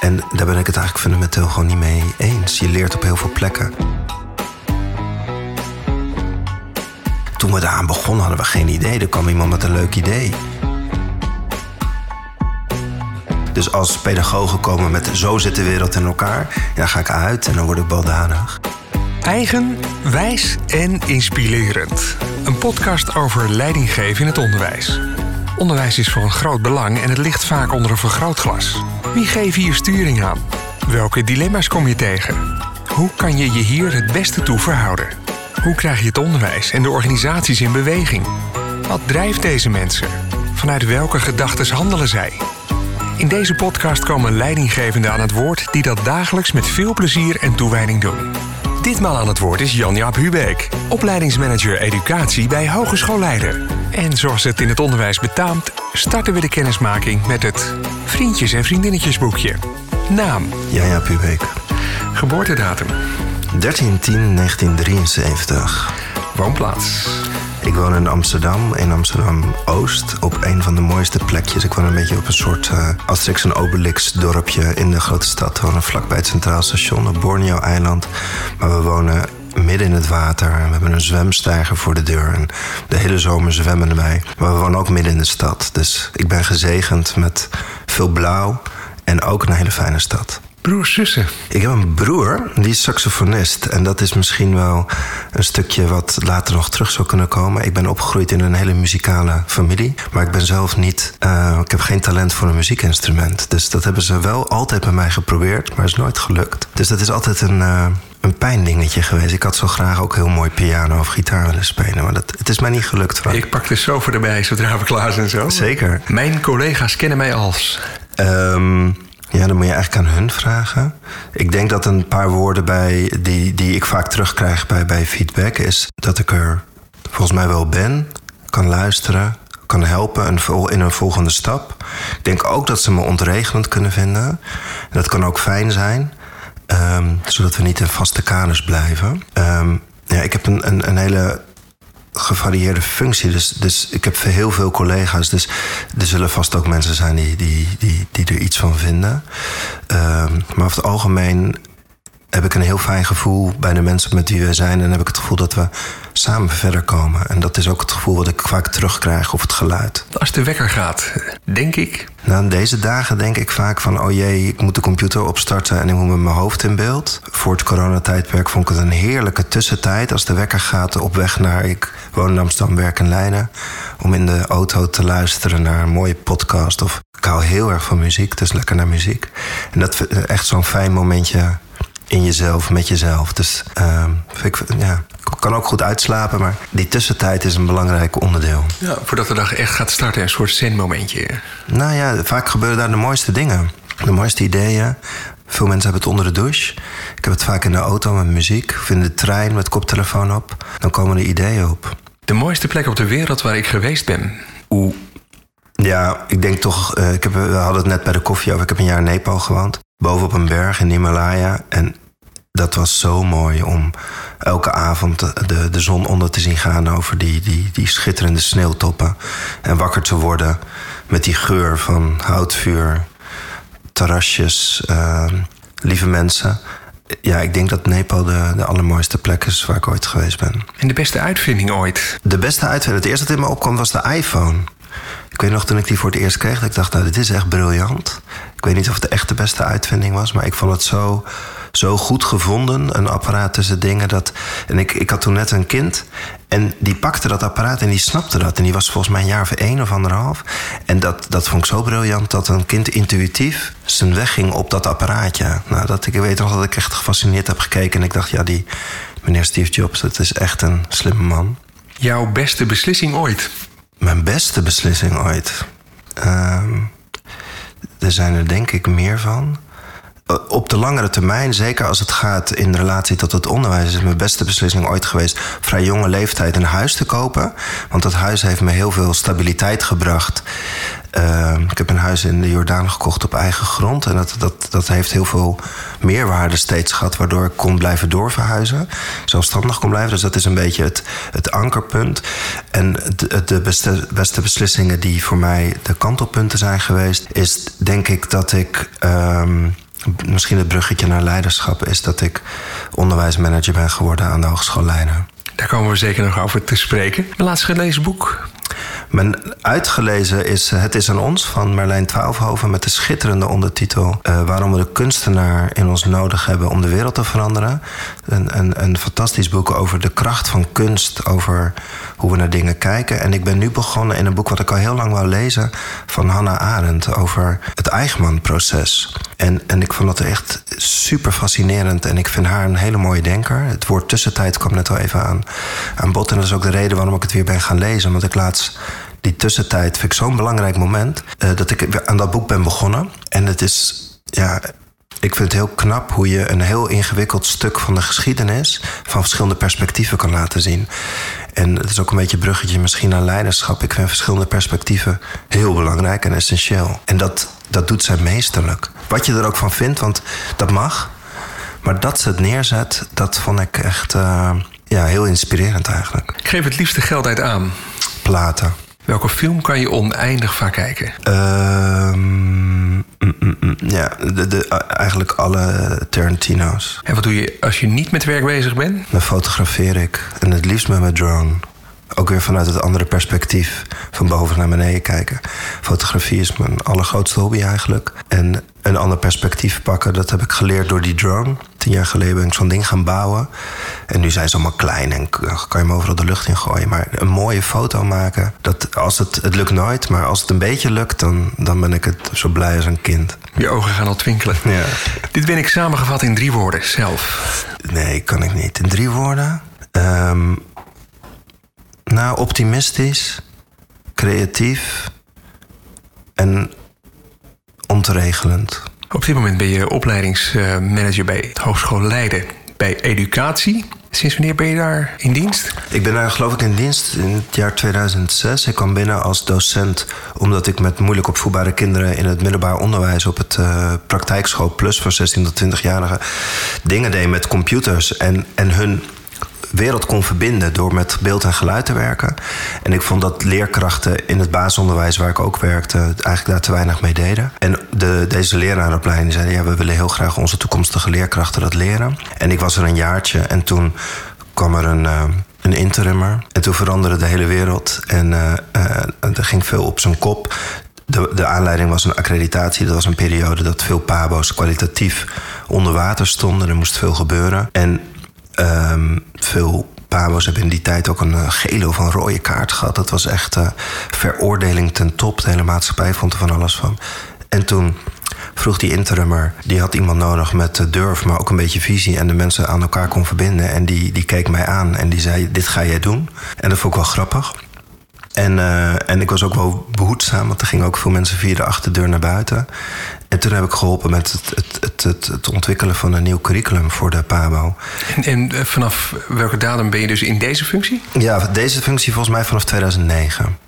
En daar ben ik het eigenlijk fundamenteel gewoon niet mee eens. Je leert op heel veel plekken. Toen we daaraan begonnen hadden we geen idee. Er kwam iemand met een leuk idee. Dus als pedagogen komen met zo zit de wereld in elkaar, ja, ga ik uit en dan word ik baldadig. Eigen, wijs en inspirerend. Een podcast over leidinggeven in het onderwijs. Onderwijs is van groot belang en het ligt vaak onder een vergrootglas. Wie geeft hier sturing aan? Welke dilemma's kom je tegen? Hoe kan je je hier het beste toe verhouden? Hoe krijg je het onderwijs en de organisaties in beweging? Wat drijft deze mensen? Vanuit welke gedachten handelen zij? In deze podcast komen leidinggevenden aan het woord die dat dagelijks met veel plezier en toewijding doen. Ditmaal aan het woord is Jan-Jaap Hubeek, opleidingsmanager educatie bij Hogeschool Leiden. En zoals het in het onderwijs betaamt, starten we de kennismaking met het Vriendjes en Vriendinnetjesboekje. Naam, Jan-Jaap Hubeek. geboortedatum, 13-10-1973. woonplaats, Ik woon in Amsterdam, in Amsterdam-Oost, op een van de mooiste plekjes. Ik woon een beetje op een soort eh Asterix en Obelix dorpje in de grote stad. We wonen vlakbij het Centraal Station op Borneo-eiland. Maar we wonen midden in het water. We hebben een zwemstijger voor de deur. En de hele zomer zwemmen wij. Maar we wonen ook midden in de stad. Dus ik ben gezegend met veel blauw en ook een hele fijne stad. broers, zussen. Ik heb een broer, die is saxofonist. En dat is misschien wel een stukje wat later nog terug zou kunnen komen. Ik ben opgegroeid in een hele muzikale familie. Maar ik ben zelf niet... eh, ik heb geen talent voor een muziekinstrument. Dus dat hebben ze wel altijd bij mij geprobeerd. Maar is nooit gelukt. Dus dat is altijd een... eh, een pijndingetje geweest. Ik had zo graag ook heel mooi piano of gitaar willen spelen. Maar dat, het is mij niet gelukt, Frank. Ik pak de sofa erbij zodra we klaar zijn zo. Zeker. Mijn collega's kennen mij als. Ehm, ja, dan moet je eigenlijk aan hun vragen. Ik denk dat een paar woorden bij, die, die ik vaak terugkrijg bij, bij feedback... is dat ik er volgens mij wel ben, kan luisteren, kan helpen in een volgende stap. Ik denk ook dat ze me ontregelend kunnen vinden. En dat kan ook fijn zijn, ehm, zodat we niet in vaste kaders blijven. Ehm, ja, ik heb een, een, een hele gevarieerde functie. Dus, dus ik heb heel veel collega's. Dus er zullen vast ook mensen zijn die, die, die, die er iets van vinden. Ehm, maar over het algemeen heb ik een heel fijn gevoel bij de mensen met wie we zijn. En heb ik het gevoel dat we samen verder komen. En dat is ook het gevoel wat ik vaak terugkrijg of het geluid. Als de wekker gaat, denk ik. Nou, deze dagen denk ik vaak van... oh jee, ik moet de computer opstarten en ik moet met mijn hoofd in beeld. Voor het coronatijdperk vond ik het een heerlijke tussentijd... als de wekker gaat op weg naar... ik woon in Amsterdam, werk in Leiden... om in de auto te luisteren naar een mooie podcast. Of ik hou heel erg van muziek, dus lekker naar muziek. En dat echt zo'n fijn momentje in jezelf, met jezelf. Dus ehm, ik, ja, kan ook goed uitslapen... maar die tussentijd is een belangrijk onderdeel. Ja, voordat de dag echt gaat starten, een soort zen-momentje. Nou ja, vaak gebeuren daar de mooiste dingen. De mooiste ideeën. Veel mensen hebben het onder de douche. Ik heb het vaak in de auto met muziek. Of in de trein met koptelefoon op. Dan komen er ideeën op. De mooiste plek op de wereld waar ik geweest ben. Oeh. Ja, ik denk toch... eh, ik heb, we hadden het net bij de koffie over. Ik heb een jaar in Nepal gewoond. Boven op een berg in de Himalaya. En dat was zo mooi om elke avond de, de, zon onder te zien gaan... over die, die, die schitterende sneeuwtoppen. En wakker te worden met die geur van houtvuur, terrasjes, eh, lieve mensen. Ja, ik denk dat Nepal de, de allermooiste plek is waar ik ooit geweest ben. En de beste uitvinding ooit. De beste uitvinding, het eerste dat in me opkwam was de iPhone. Ik weet nog toen ik die voor het eerst kreeg, dat ik dacht, nou, dit is echt briljant. Ik weet niet of het echt de beste uitvinding was, maar ik vond het zo, zo goed gevonden. Een apparaat tussen dingen dat. En ik, ik had toen net een kind. En die pakte dat apparaat en die snapte dat. En die was volgens mij een jaar of één of anderhalf. En dat, dat vond ik zo briljant dat een kind intuïtief zijn weg ging op dat apparaatje. Nou, dat, ik weet nog dat ik echt gefascineerd heb gekeken. En ik dacht, ja, die meneer Steve Jobs, dat is echt een slimme man. Jouw beste beslissing ooit. Mijn beste beslissing ooit. Ehm, er zijn er denk ik meer van. Op de langere termijn, zeker als het gaat in relatie tot het onderwijs, is mijn beste beslissing ooit geweest vrij jonge leeftijd een huis te kopen. Want dat huis heeft me heel veel stabiliteit gebracht. Ehm, ik heb een huis in de Jordaan gekocht op eigen grond. En dat, dat, dat heeft heel veel meerwaarde steeds gehad, waardoor ik kon blijven doorverhuizen. Zelfstandig kon blijven. Dus dat is een beetje het, het ankerpunt. En de, de beste, beslissingen die voor mij de kantelpunten zijn geweest, is denk ik dat ik. ehm, misschien het bruggetje naar leiderschap is dat ik onderwijsmanager ben geworden aan de Hogeschool Leiden. Daar komen we zeker nog over te spreken. Mijn laatst gelezen boek? Mijn uitgelezen is Het is aan ons van Marlijn Twaalfhoven met de schitterende ondertitel uh, Waarom we de kunstenaar in ons nodig hebben om de wereld te veranderen. Een, een, een fantastisch boek over de kracht van kunst, over hoe we naar dingen kijken. En ik ben nu begonnen in een boek wat ik al heel lang wou lezen van Hannah Arendt over het Eichmann-proces. En, en ik vond dat echt super fascinerend en ik vind haar een hele mooie denker. Het woord tussentijd kwam net al even aan, aan bod en dat is ook de reden waarom ik het weer ben gaan lezen. Want ik die tussentijd vind ik zo'n belangrijk moment uh, dat ik aan dat boek ben begonnen. En het is, ja, ik vind het heel knap hoe je een heel ingewikkeld stuk van de geschiedenis van verschillende perspectieven kan laten zien. En het is ook een beetje een bruggetje misschien naar leiderschap. Ik vind verschillende perspectieven heel belangrijk en essentieel. En dat, dat doet zij meesterlijk. Wat je er ook van vindt, want dat mag. Maar dat ze het neerzet, dat vond ik echt uh, ja, heel inspirerend eigenlijk. Ik geef het liefste geld uit aan. Platen. Welke film kan je oneindig vaak kijken? Uh, mm, mm, mm, ja, de, de, eigenlijk alle Tarantino's. En wat doe je als je niet met werk bezig bent? Dan fotografeer ik. En het liefst met mijn drone. Ook weer vanuit het andere perspectief. Van boven naar beneden kijken. Fotografie is mijn allergrootste hobby eigenlijk. En een ander perspectief pakken, dat heb ik geleerd door die drone. Tien jaar geleden ben ik zo'n ding gaan bouwen. En nu zijn ze allemaal klein en kan je hem overal de lucht in gooien. Maar een mooie foto maken, dat, als het, het lukt nooit. Maar als het een beetje lukt, dan, dan ben ik het zo blij als een kind. Je ogen gaan al twinkelen. Ja. Dit ben ik samengevat in drie woorden, zelf. Nee, kan ik niet. In drie woorden? Um, nou, optimistisch, creatief en ontregelend. Op dit moment ben je opleidingsmanager bij de Hogeschool Leiden. Bij educatie. Sinds wanneer ben je daar in dienst? Ik ben daar geloof ik in dienst in het jaar 2006. Ik kwam binnen als docent omdat ik met moeilijk opvoedbare kinderen in het middelbaar onderwijs op het uh, praktijkschool plus voor 16 tot 20-jarigen dingen deed met computers en, en hun wereld kon verbinden door met beeld en geluid te werken. En ik vond dat leerkrachten in het basisonderwijs waar ik ook werkte, eigenlijk daar te weinig mee deden. En de, deze leraaropleiding zeiden: ja, we willen heel graag onze toekomstige leerkrachten dat leren. En ik was er een jaartje en toen kwam er een. Uh, een interimmer. En toen veranderde de hele wereld. En uh, er ging veel op zijn kop. De, de, aanleiding was een accreditatie. Dat was een periode dat veel pabo's kwalitatief onder water stonden. Er moest veel gebeuren. En Um, veel Pabo's hebben in die tijd ook een uh, gele of een rode kaart gehad. Dat was echt uh, veroordeling ten top. De hele maatschappij vond er van alles van. En toen vroeg die interimmer, die had iemand nodig met durf, maar ook een beetje visie en de mensen aan elkaar kon verbinden. En die, die keek mij aan en die zei: Dit ga jij doen. En dat vond ik wel grappig. En, uh, en ik was ook wel behoedzaam, want er gingen ook veel mensen via de achterdeur naar buiten. En toen heb ik geholpen met het, het, het, het, ontwikkelen van een nieuw curriculum voor de PABO. En, en, eh, vanaf welke datum ben je dus in deze functie? Ja, deze functie volgens mij vanaf 2009.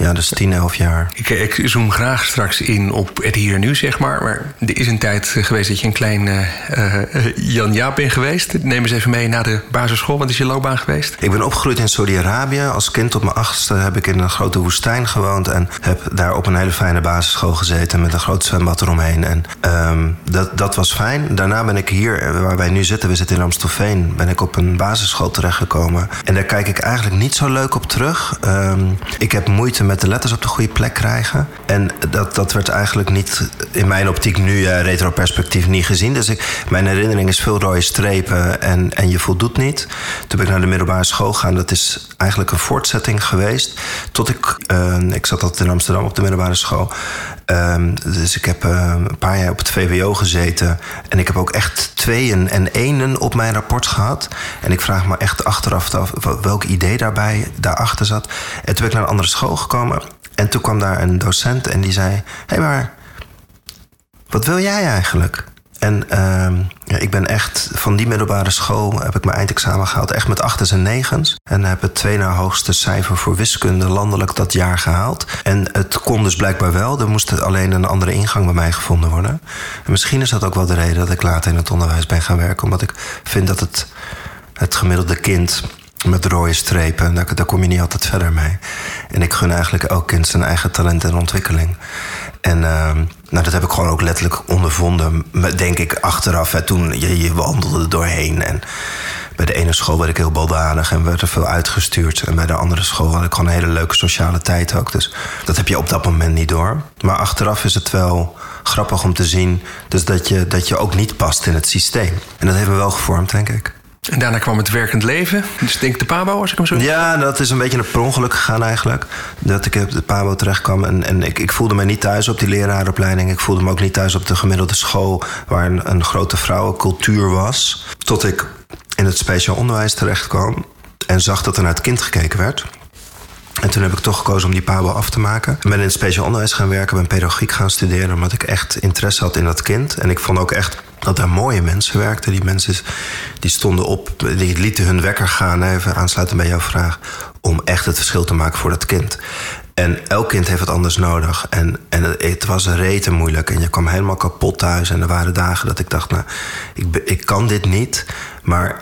Ja, dus 10, 11 jaar. Ik, ik, zoom graag straks in op het hier en nu, zeg maar. Maar er is een tijd geweest dat je een klein uh, Jan Jaap bent geweest. Neem eens even mee naar de basisschool. Wat is je loopbaan geweest? Ik ben opgegroeid in Saudi-Arabië. Als kind tot mijn achtste heb ik in een grote woestijn gewoond. En heb daar op een hele fijne basisschool gezeten met een groot zwembad eromheen. En um, dat, dat was fijn. Daarna ben ik hier, waar wij nu zitten, we zitten in Amstelveen, ben ik op een basisschool terechtgekomen. En daar kijk ik eigenlijk niet zo leuk op terug. Um, ik heb moeite met de letters op de goede plek krijgen. En dat, dat werd eigenlijk niet in mijn optiek nu uh, retroperspectief niet gezien. Dus ik, mijn herinnering is veel rode strepen en, en je voldoet niet. Toen ben ik naar de middelbare school gegaan. Dat is eigenlijk een voortzetting geweest. Tot ik, uh, ik zat altijd in Amsterdam op de middelbare school. Um, dus ik heb uh, een paar jaar op het VWO gezeten. En ik heb ook echt tweeën en enen op mijn rapport gehad. En ik vraag me echt achteraf af welk idee daarbij daarachter zat. En toen ben ik naar een andere school gekomen. En toen kwam daar een docent en die zei: Hé, hey, maar wat wil jij eigenlijk? En uh, ja, ik ben echt van die middelbare school heb ik mijn eindexamen gehaald, echt met achters en negens. En heb het twee na hoogste cijfer voor wiskunde landelijk dat jaar gehaald. En het kon dus blijkbaar wel. Er moest alleen een andere ingang bij mij gevonden worden. En misschien is dat ook wel de reden dat ik later in het onderwijs ben gaan werken, omdat ik vind dat het, het gemiddelde kind met rode strepen. Daar, daar kom je niet altijd verder mee. En ik gun eigenlijk elk kind zijn eigen talent en ontwikkeling. En ehm, nou, dat heb ik gewoon ook letterlijk ondervonden, denk ik, achteraf. Hè, toen je, je wandelde er doorheen. En bij de ene school werd ik heel baldadig en werd er veel uitgestuurd. En bij de andere school had ik gewoon een hele leuke sociale tijd ook. Dus dat heb je op dat moment niet door. Maar achteraf is het wel grappig om te zien dus dat, je, dat je ook niet past in het systeem. En dat heeft me wel gevormd, denk ik. En daarna kwam het werkend leven. Dus denk de Pabo, als ik hem zo... Ja, dat is een beetje een per ongeluk gegaan eigenlijk. Dat ik op de Pabo terecht kwam. En, en ik, ik voelde me niet thuis op die leraaropleiding. Ik voelde me ook niet thuis op de gemiddelde school... waar een, een grote vrouwencultuur was. Tot ik in het speciaal onderwijs terecht kwam... en zag dat er naar het kind gekeken werd... En toen heb ik toch gekozen om die PABO af te maken. Ik ben in het speciaal onderwijs gaan werken, ben pedagogiek gaan studeren... omdat ik echt interesse had in dat kind. En ik vond ook echt dat daar mooie mensen werkten. Die mensen die stonden op, die lieten hun wekker gaan... even aansluiten bij jouw vraag... om echt het verschil te maken voor dat kind. En elk kind heeft het anders nodig. En, en het was rete moeilijk. En je kwam helemaal kapot thuis. En er waren dagen dat ik dacht, nou, ik, ik kan dit niet. Maar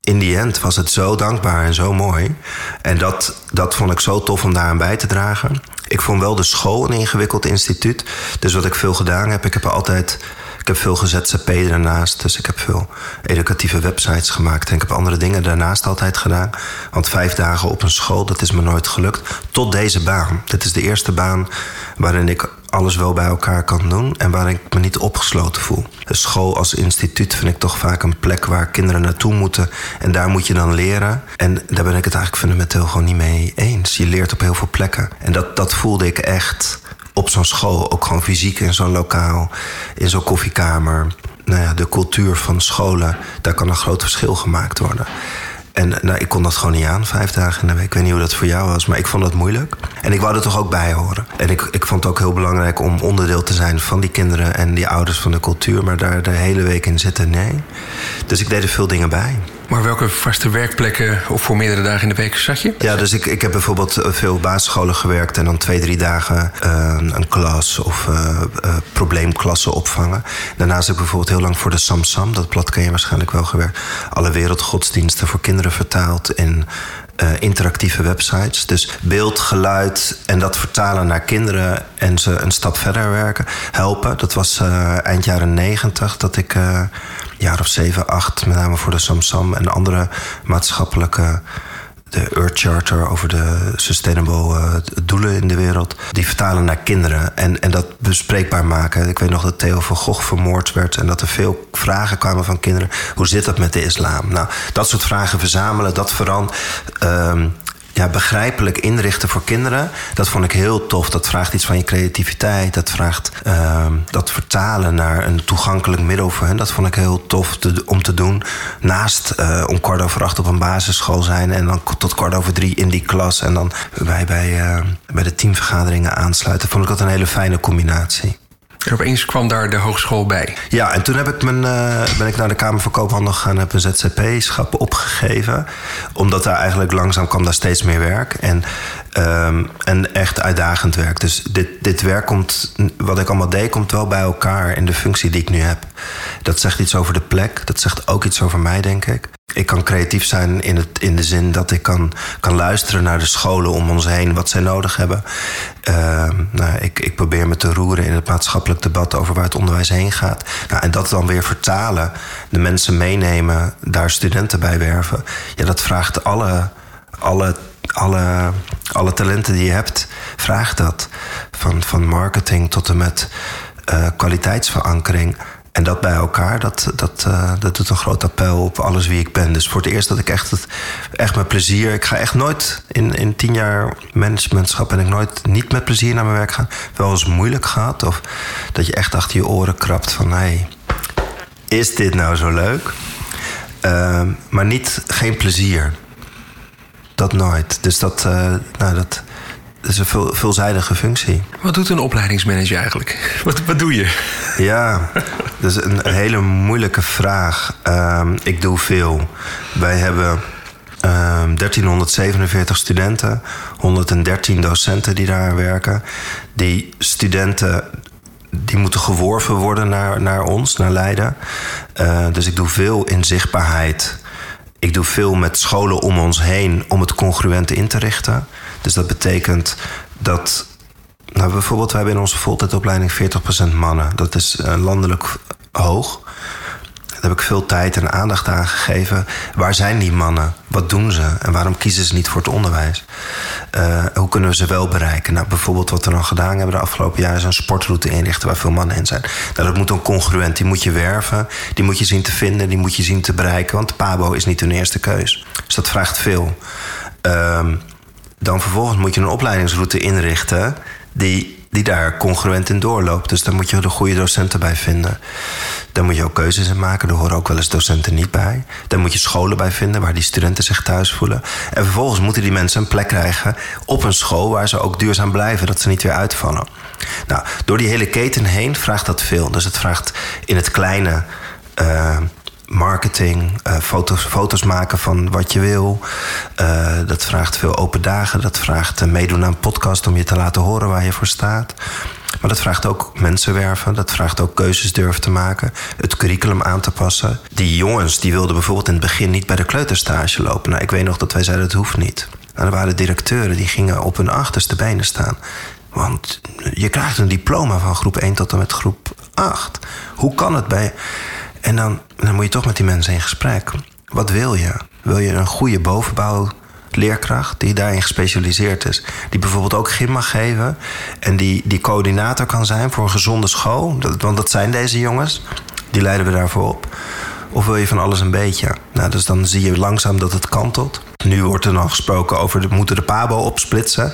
in die end was het zo dankbaar en zo mooi. En dat, dat vond ik zo tof om daaraan bij te dragen. Ik vond wel de school een ingewikkeld instituut. Dus wat ik veel gedaan heb, ik heb altijd ik heb veel gezet CP daarnaast. Dus ik heb veel educatieve websites gemaakt. En ik heb andere dingen daarnaast altijd gedaan. Want vijf dagen op een school, dat is me nooit gelukt. Tot deze baan. Dit is de eerste baan waarin ik alles wel bij elkaar kan doen en waar ik me niet opgesloten voel. De school als instituut vind ik toch vaak een plek waar kinderen naartoe moeten en daar moet je dan leren. En daar ben ik het eigenlijk fundamenteel gewoon niet mee eens. Je leert op heel veel plekken. En dat, dat voelde ik echt op zo'n school, ook gewoon fysiek in zo'n lokaal, in zo'n koffiekamer. Nou ja, de cultuur van scholen, daar kan een groot verschil gemaakt worden. En nou, ik kon dat gewoon niet aan, vijf dagen in de week. Ik weet niet hoe dat voor jou was, maar ik vond dat moeilijk. En ik wou er toch ook bij horen. En ik, ik vond het ook heel belangrijk om onderdeel te zijn van die kinderen en die ouders van de cultuur. Maar daar de hele week in zitten, nee. Dus ik deed er veel dingen bij. Maar welke vaste werkplekken of voor meerdere dagen in de week zat je? Ja, dus ik, ik heb bijvoorbeeld eh, veel basisscholen gewerkt en dan twee, drie dagen uh, een klas of uh, probleemklassen opvangen. Daarnaast heb ik bijvoorbeeld heel lang voor de Samsam, dat plat ken je waarschijnlijk wel gewerkt. Alle wereldgodsdiensten voor kinderen vertaald in uh, interactieve websites. Dus beeld, geluid en dat vertalen naar kinderen en ze een stap verder werken, helpen. Dat was uh, eind jaren negentig dat ik uh, jaar of zeven, acht, met name voor de Samsam en andere maatschappelijke de Earth Charter over de sustainable uh, doelen in de wereld. Die vertalen naar kinderen en, en dat bespreekbaar maken. Ik weet nog dat Theo van Gogh vermoord werd en dat er veel vragen kwamen van kinderen. Hoe zit dat met de islam? Nou, dat soort vragen verzamelen, dat verandert. Uh, ja, begrijpelijk inrichten voor kinderen. Dat vond ik heel tof. Dat vraagt iets van je creativiteit. Dat vraagt uh, dat vertalen naar een toegankelijk middel voor hen. Dat vond ik heel tof om te doen. Naast uh, om kwart over acht op een basisschool zijn. En dan tot kwart over drie in die klas. En dan bij, bij, uh, bij de teamvergaderingen aansluiten. Vond ik dat een hele fijne combinatie. En opeens kwam daar de hogeschool bij. Ja, en toen heb ik mijn, uh, ben ik naar de Kamer van Koophandel gegaan en heb een ZZP-schap opgegeven. Omdat daar eigenlijk langzaam kwam daar steeds meer werk. En, um, en echt uitdagend werk. Dus dit, dit werk komt, wat ik allemaal deed, komt wel bij elkaar in de functie die ik nu heb. Dat zegt iets over de plek. Dat zegt ook iets over mij, denk ik. Ik kan creatief zijn in, het, in de zin dat ik kan, kan luisteren naar de scholen om ons heen, wat zij nodig hebben. Uh, nou, ik, ik probeer me te roeren in het maatschappelijk debat over waar het onderwijs heen gaat. Nou, en dat dan weer vertalen, de mensen meenemen, daar studenten bij werven. Ja, dat vraagt alle, alle, alle, alle talenten die je hebt, vraagt dat. Van, van marketing tot en met uh, kwaliteitsverankering. En dat bij elkaar, dat, dat, uh, dat doet een groot appel op alles wie ik ben. Dus voor het eerst dat ik echt, het, echt met plezier... Ik ga echt nooit in, in tien jaar managementschap... ben ik nooit niet met plezier naar mijn werk gaan. Wel eens moeilijk gehad. Of dat je echt achter je oren krabt van... hé, hey, is dit nou zo leuk? Uh, maar niet, geen plezier. Dat nooit. Dus dat, uh, nou, dat, dat is een veel, veelzijdige functie. Wat doet een opleidingsmanager eigenlijk? Wat, wat doe je? Ja, dat is een hele moeilijke vraag. Um, ik doe veel. Wij hebben um, 1347 studenten, 113 docenten die daar werken. Die studenten die moeten geworven worden naar, naar ons, naar Leiden. Uh, dus ik doe veel in zichtbaarheid. Ik doe veel met scholen om ons heen om het congruent in te richten. Dus dat betekent dat Nou, bijvoorbeeld, we hebben in onze voltijdopleiding 40% mannen. Dat is uh, landelijk hoog. Daar heb ik veel tijd en aandacht aan gegeven. Waar zijn die mannen? Wat doen ze? En waarom kiezen ze niet voor het onderwijs? Uh, hoe kunnen we ze wel bereiken? Nou, bijvoorbeeld wat we dan gedaan hebben de afgelopen jaren... is een sportroute inrichten waar veel mannen in zijn. Nou, dat moet dan congruent. Die moet je werven. Die moet je zien te vinden. Die moet je zien te bereiken. Want PABO is niet hun eerste keus. Dus dat vraagt veel. Uh, dan vervolgens moet je een opleidingsroute inrichten... die die daar congruent in doorloopt. Dus daar moet je de goede docenten bij vinden. Daar moet je ook keuzes in maken. Er horen ook wel eens docenten niet bij. Daar moet je scholen bij vinden waar die studenten zich thuis voelen. En vervolgens moeten die mensen een plek krijgen op een school waar ze ook duurzaam blijven, dat ze niet weer uitvallen. Nou, door die hele keten heen vraagt dat veel. Dus het vraagt in het kleine. Uh, marketing, uh, foto's, foto's maken van wat je wil. Uh, dat vraagt veel open dagen. Dat vraagt uh, meedoen aan een podcast om je te laten horen waar je voor staat. Maar dat vraagt ook mensen werven. Dat vraagt ook keuzes durven te maken. Het curriculum aan te passen. Die jongens die wilden bijvoorbeeld in het begin niet bij de kleuterstage lopen. Nou, ik weet nog dat wij zeiden dat hoeft niet. Nou, er waren directeuren die gingen op hun achterste benen staan. Want je krijgt een diploma van groep 1 tot en met groep 8. Hoe kan het bij en dan, moet je toch met die mensen in gesprek. Wat wil je? Wil je een goede bovenbouwleerkracht die daarin gespecialiseerd is? Die bijvoorbeeld ook gym mag geven en die, die coördinator kan zijn voor een gezonde school? want dat zijn deze jongens. Die leiden we daarvoor op. Of wil je van alles een beetje? Nou, dus dan zie je langzaam dat het kantelt. Nu wordt er nog gesproken over de, moeten de PABO opsplitsen.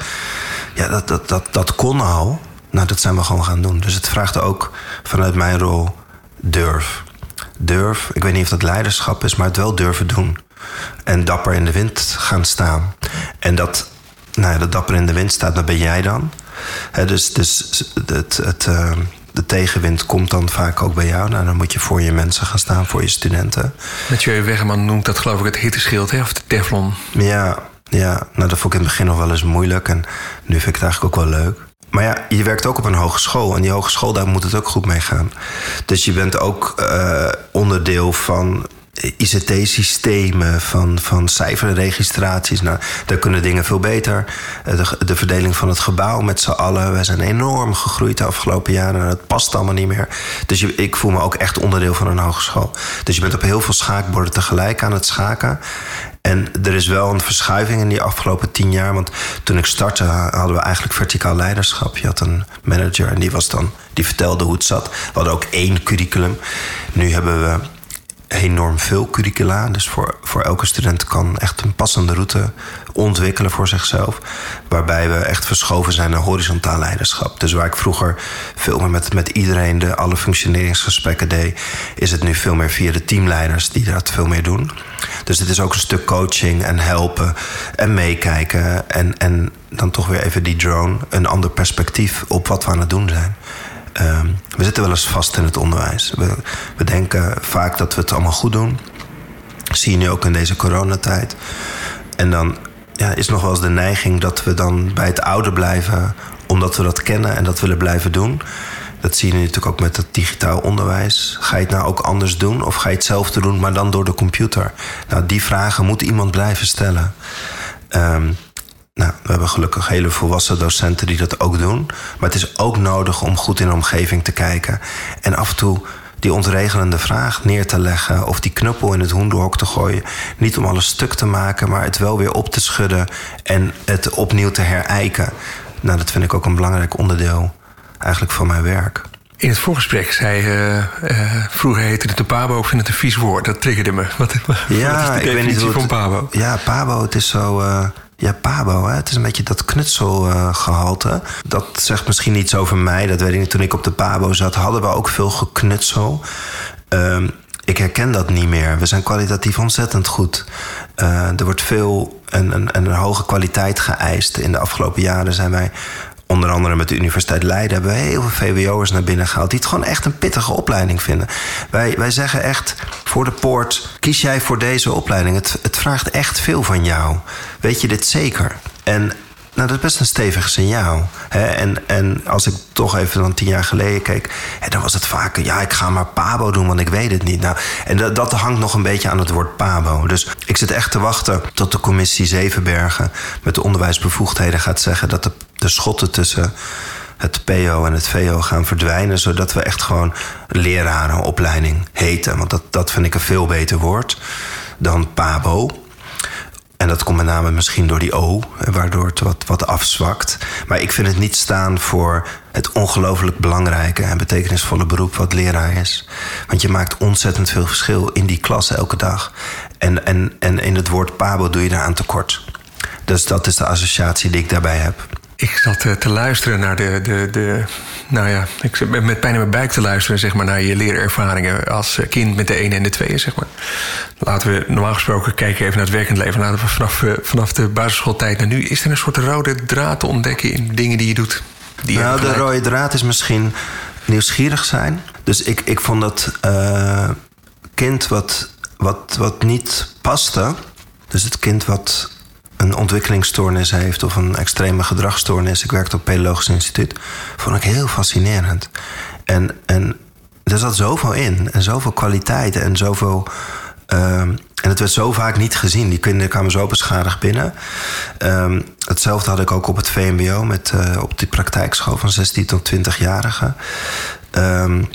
Ja, dat, dat, dat, dat kon al. Nou, dat zijn we gewoon gaan doen. Dus het vraagt ook vanuit mijn rol durf durf, ik weet niet of dat leiderschap is, maar het wel durven doen. En dapper in de wind gaan staan. En dat, nou ja, dat dapper in de wind staat, dat ben jij dan. dus dus het, het, uh, de tegenwind komt dan vaak ook bij jou. Nou, dan moet je voor je mensen gaan staan, voor je studenten. Mathieu Wegman noemt dat geloof ik het hitteschild, hè? of de teflon. Ja, ja, nou dat vond ik in het begin nog wel eens moeilijk. En nu vind ik het eigenlijk ook wel leuk. Maar ja, je werkt ook op een hogeschool. En die hogeschool, daar moet het ook goed mee gaan. Dus je bent ook uh, onderdeel van ICT-systemen, van, van cijferregistraties. Nou, daar kunnen dingen veel beter. Eh, de, de verdeling van het gebouw met z'n allen. Wij zijn enorm gegroeid de afgelopen jaren. En het past allemaal niet meer. Dus je, ik voel me ook echt onderdeel van een hogeschool. Dus je bent op heel veel schaakborden tegelijk aan het schaken. En er is wel een verschuiving in die afgelopen tien jaar. Want toen ik startte hadden we eigenlijk verticaal leiderschap. Je had een manager en die, was dan, die vertelde hoe het zat. We hadden ook één curriculum. Nu hebben we enorm veel curricula. Dus voor, voor elke student kan echt een passende route ontwikkelen voor zichzelf. Waarbij we echt verschoven zijn naar horizontaal leiderschap. Dus waar ik vroeger veel meer met, met iedereen de alle functioneringsgesprekken deed, is het nu veel meer via de teamleiders die dat veel meer doen. Dus het is ook een stuk coaching en helpen en meekijken. En, en dan toch weer even die drone, een ander perspectief op wat we aan het doen zijn. Ehm, we zitten wel eens vast in het onderwijs. We, we denken vaak dat we het allemaal goed doen. Dat zie je nu ook in deze coronatijd. En dan ja, is nog wel eens de neiging dat we dan bij het oude blijven, omdat we dat kennen en dat willen blijven doen. Dat zie je natuurlijk ook met het digitaal onderwijs. Ga je het nou ook anders doen of ga je hetzelfde doen, maar dan door de computer? Nou, die vragen moet iemand blijven stellen. Um, nou, we hebben gelukkig hele volwassen docenten die dat ook doen. Maar het is ook nodig om goed in de omgeving te kijken. En af en toe die ontregelende vraag neer te leggen. Of die knuppel in het hoenderhok te gooien. Niet om alles stuk te maken, maar het wel weer op te schudden. En het opnieuw te herijken. Nou, dat vind ik ook een belangrijk onderdeel eigenlijk van mijn werk. In het voorgesprek zei uh, uh, vroeger heette het de Pabo, ik vind het een vies woord. Dat triggerde me. Wat, ja, wat is de ik weet niet hoe het, van Pabo? Ja, Pabo, het is zo... Uh, ja, Pabo, hè? het is een beetje dat knutselgehalte. dat zegt misschien iets over mij. Dat weet ik niet. Toen ik op de Pabo zat, hadden we ook veel geknutsel. Um, ik herken dat niet meer. We zijn kwalitatief ontzettend goed. Uh, er wordt veel en, en, en, een hoge kwaliteit geëist. In de afgelopen jaren zijn wij onder andere met de Universiteit Leiden hebben we heel veel VWO'ers naar binnen gehaald. die het gewoon echt een pittige opleiding vinden. Wij, wij zeggen echt voor de poort: kies jij voor deze opleiding. Het, het vraagt echt veel van jou. Weet je dit zeker? En nou, dat is best een stevig signaal. En, en als ik toch even dan tien jaar geleden keek, dan was het vaak, ja, ik ga maar Pabo doen, want ik weet het niet. Nou, en dat, dat hangt nog een beetje aan het woord Pabo. Dus ik zit echt te wachten tot de commissie Zevenbergen met de onderwijsbevoegdheden gaat zeggen dat de, de schotten tussen het PO en het VO gaan verdwijnen, zodat we echt gewoon lerarenopleiding heten. Want dat, dat vind ik een veel beter woord dan PABO. En dat komt met name misschien door die O, waardoor het wat, wat afzwakt. Maar ik vind het niet staan voor het ongelooflijk belangrijke en betekenisvolle beroep wat leraar is. Want je maakt ontzettend veel verschil in die klas elke dag. En, en, en in het woord Pabo doe je daaraan tekort. Dus dat is de associatie die ik daarbij heb. Ik zat eh, te luisteren naar de, de, de. Nou ja, ik zit met pijn in mijn buik te luisteren zeg maar, naar je leerervaringen als eh, kind met de ene en de tweeën. Zeg maar. Laten we normaal gesproken kijken even naar het werkend leven. Laten we vanaf, eh, vanaf de basisschooltijd naar nu. Is er een soort rode draad te ontdekken in dingen die je doet? Die nou, de rode draad is misschien nieuwsgierig zijn. Dus ik, ik vond dat uh, kind wat, wat, wat niet paste. Dus het kind wat een ontwikkelingsstoornis heeft of een extreme gedragsstoornis. Ik werkte op het Pedologisch Instituut. Vond ik heel fascinerend. En, en er zat zoveel in. En zoveel kwaliteiten en zoveel. Um, en het werd zo vaak niet gezien. Die kinderen kwamen zo beschadigd binnen. Um, hetzelfde had ik ook op het VMBO, met, uh, op die praktijkschool van 16 tot 20-jarigen. Um,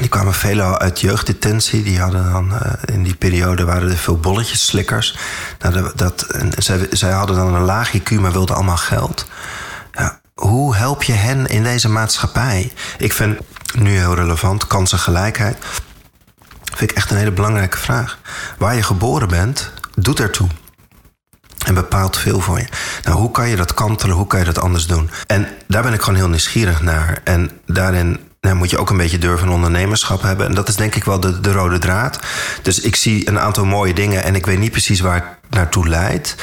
die kwamen veelal uit jeugddetentie. Die hadden dan, uh, in die periode waren er veel bolletjes-slikkers. Nou, dat, zij, zij hadden dan een laag IQ, maar wilden allemaal geld. Ja, hoe help je hen in deze maatschappij? Ik vind nu heel relevant, kansengelijkheid. Vind ik echt een hele belangrijke vraag. Waar je geboren bent, doet ertoe. En bepaalt veel voor je. Nou, hoe kan je dat kantelen? Hoe kan je dat anders doen? En daar ben ik gewoon heel nieuwsgierig naar. En daarin nou, moet je ook een beetje durven ondernemerschap hebben. En dat is denk ik wel de, de rode draad. Dus ik zie een aantal mooie dingen en ik weet niet precies waar het naartoe leidt.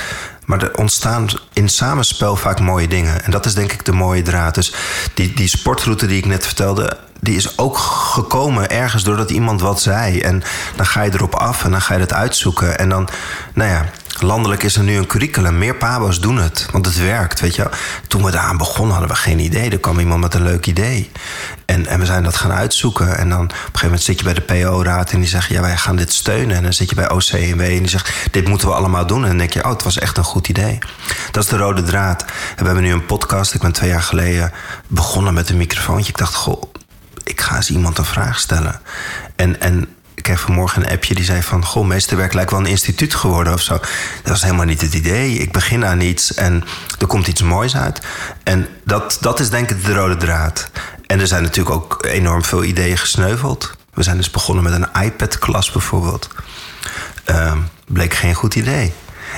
Maar er ontstaan in samenspel vaak mooie dingen. En dat is denk ik de mooie draad. Dus die, die sportroute die ik net vertelde, die is ook gekomen ergens doordat iemand wat zei. En dan ga je erop af en dan ga je het uitzoeken. En dan, nou ja, landelijk is er nu een curriculum. Meer pabo's doen het, want het werkt, weet je. Toen we daaraan begonnen hadden we geen idee. Er kwam iemand met een leuk idee. En, en we zijn dat gaan uitzoeken. En dan op een gegeven moment zit je bij de PO-raad en die zegt... ja, wij gaan dit steunen. En dan zit je bij OCMW en die zegt... dit moeten we allemaal doen. En dan denk je, oh, het was echt een goed idee. Dat is de rode draad. En we hebben nu een podcast. Ik ben twee jaar geleden begonnen met een microfoontje. Ik dacht, goh, ik ga eens iemand een vraag stellen. En, en ik kreeg vanmorgen een appje die zei van... goh, meesterwerk lijkt wel een instituut geworden of zo. Dat was helemaal niet het idee. Ik begin aan iets en er komt iets moois uit. En dat, dat is denk ik de rode draad. En er zijn natuurlijk ook enorm veel ideeën gesneuveld. We zijn dus begonnen met een iPad-klas bijvoorbeeld. Uh, bleek geen goed idee.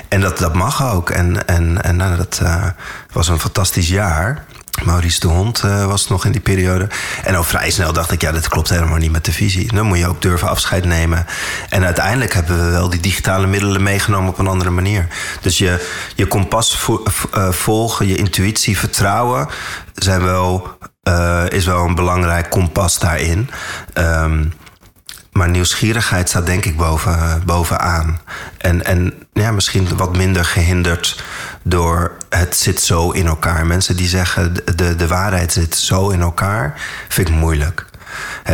En dat, dat mag ook. En, en, en nou, dat uh, was een fantastisch jaar. Maurice de Hond uh, was nog in die periode. En al vrij snel dacht ik, ja, dat klopt helemaal niet met de visie. Dan moet je ook durven afscheid nemen. En uiteindelijk hebben we wel die digitale middelen meegenomen op een andere manier. Dus je, je kompas uh, volgen, je intuïtie, vertrouwen... Zijn wel, uh, is wel een belangrijk kompas daarin. Um, maar nieuwsgierigheid staat denk ik boven, bovenaan. En, en ja, misschien wat minder gehinderd door het zit zo in elkaar. Mensen die zeggen de, de waarheid zit zo in elkaar, vind ik moeilijk.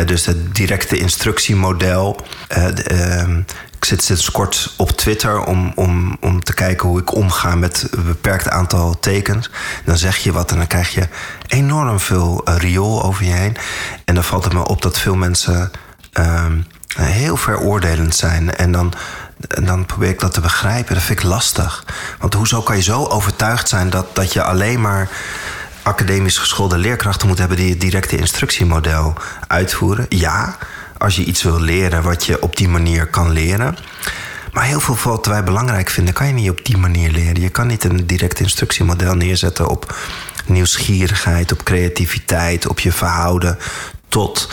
dus het directe instructiemodel. Uh, ik zit sinds kort op Twitter om, om, om te kijken hoe ik omga met een beperkt aantal tekens. Dan zeg je wat en dan krijg je enorm veel uh, riool over je heen. En dan valt het me op dat veel mensen uh, heel veroordelend zijn. En dan, en dan probeer ik dat te begrijpen. Dat vind ik lastig. Want hoezo kan je zo overtuigd zijn dat, dat je alleen maar academisch geschoolde leerkrachten moet hebben die het directe instructiemodel uitvoeren? Ja, als je iets wil leren wat je op die manier kan leren. Maar heel veel wat wij belangrijk vinden, kan je niet op die manier leren. Je kan niet een direct instructiemodel neerzetten op nieuwsgierigheid, op creativiteit, op je verhouden tot.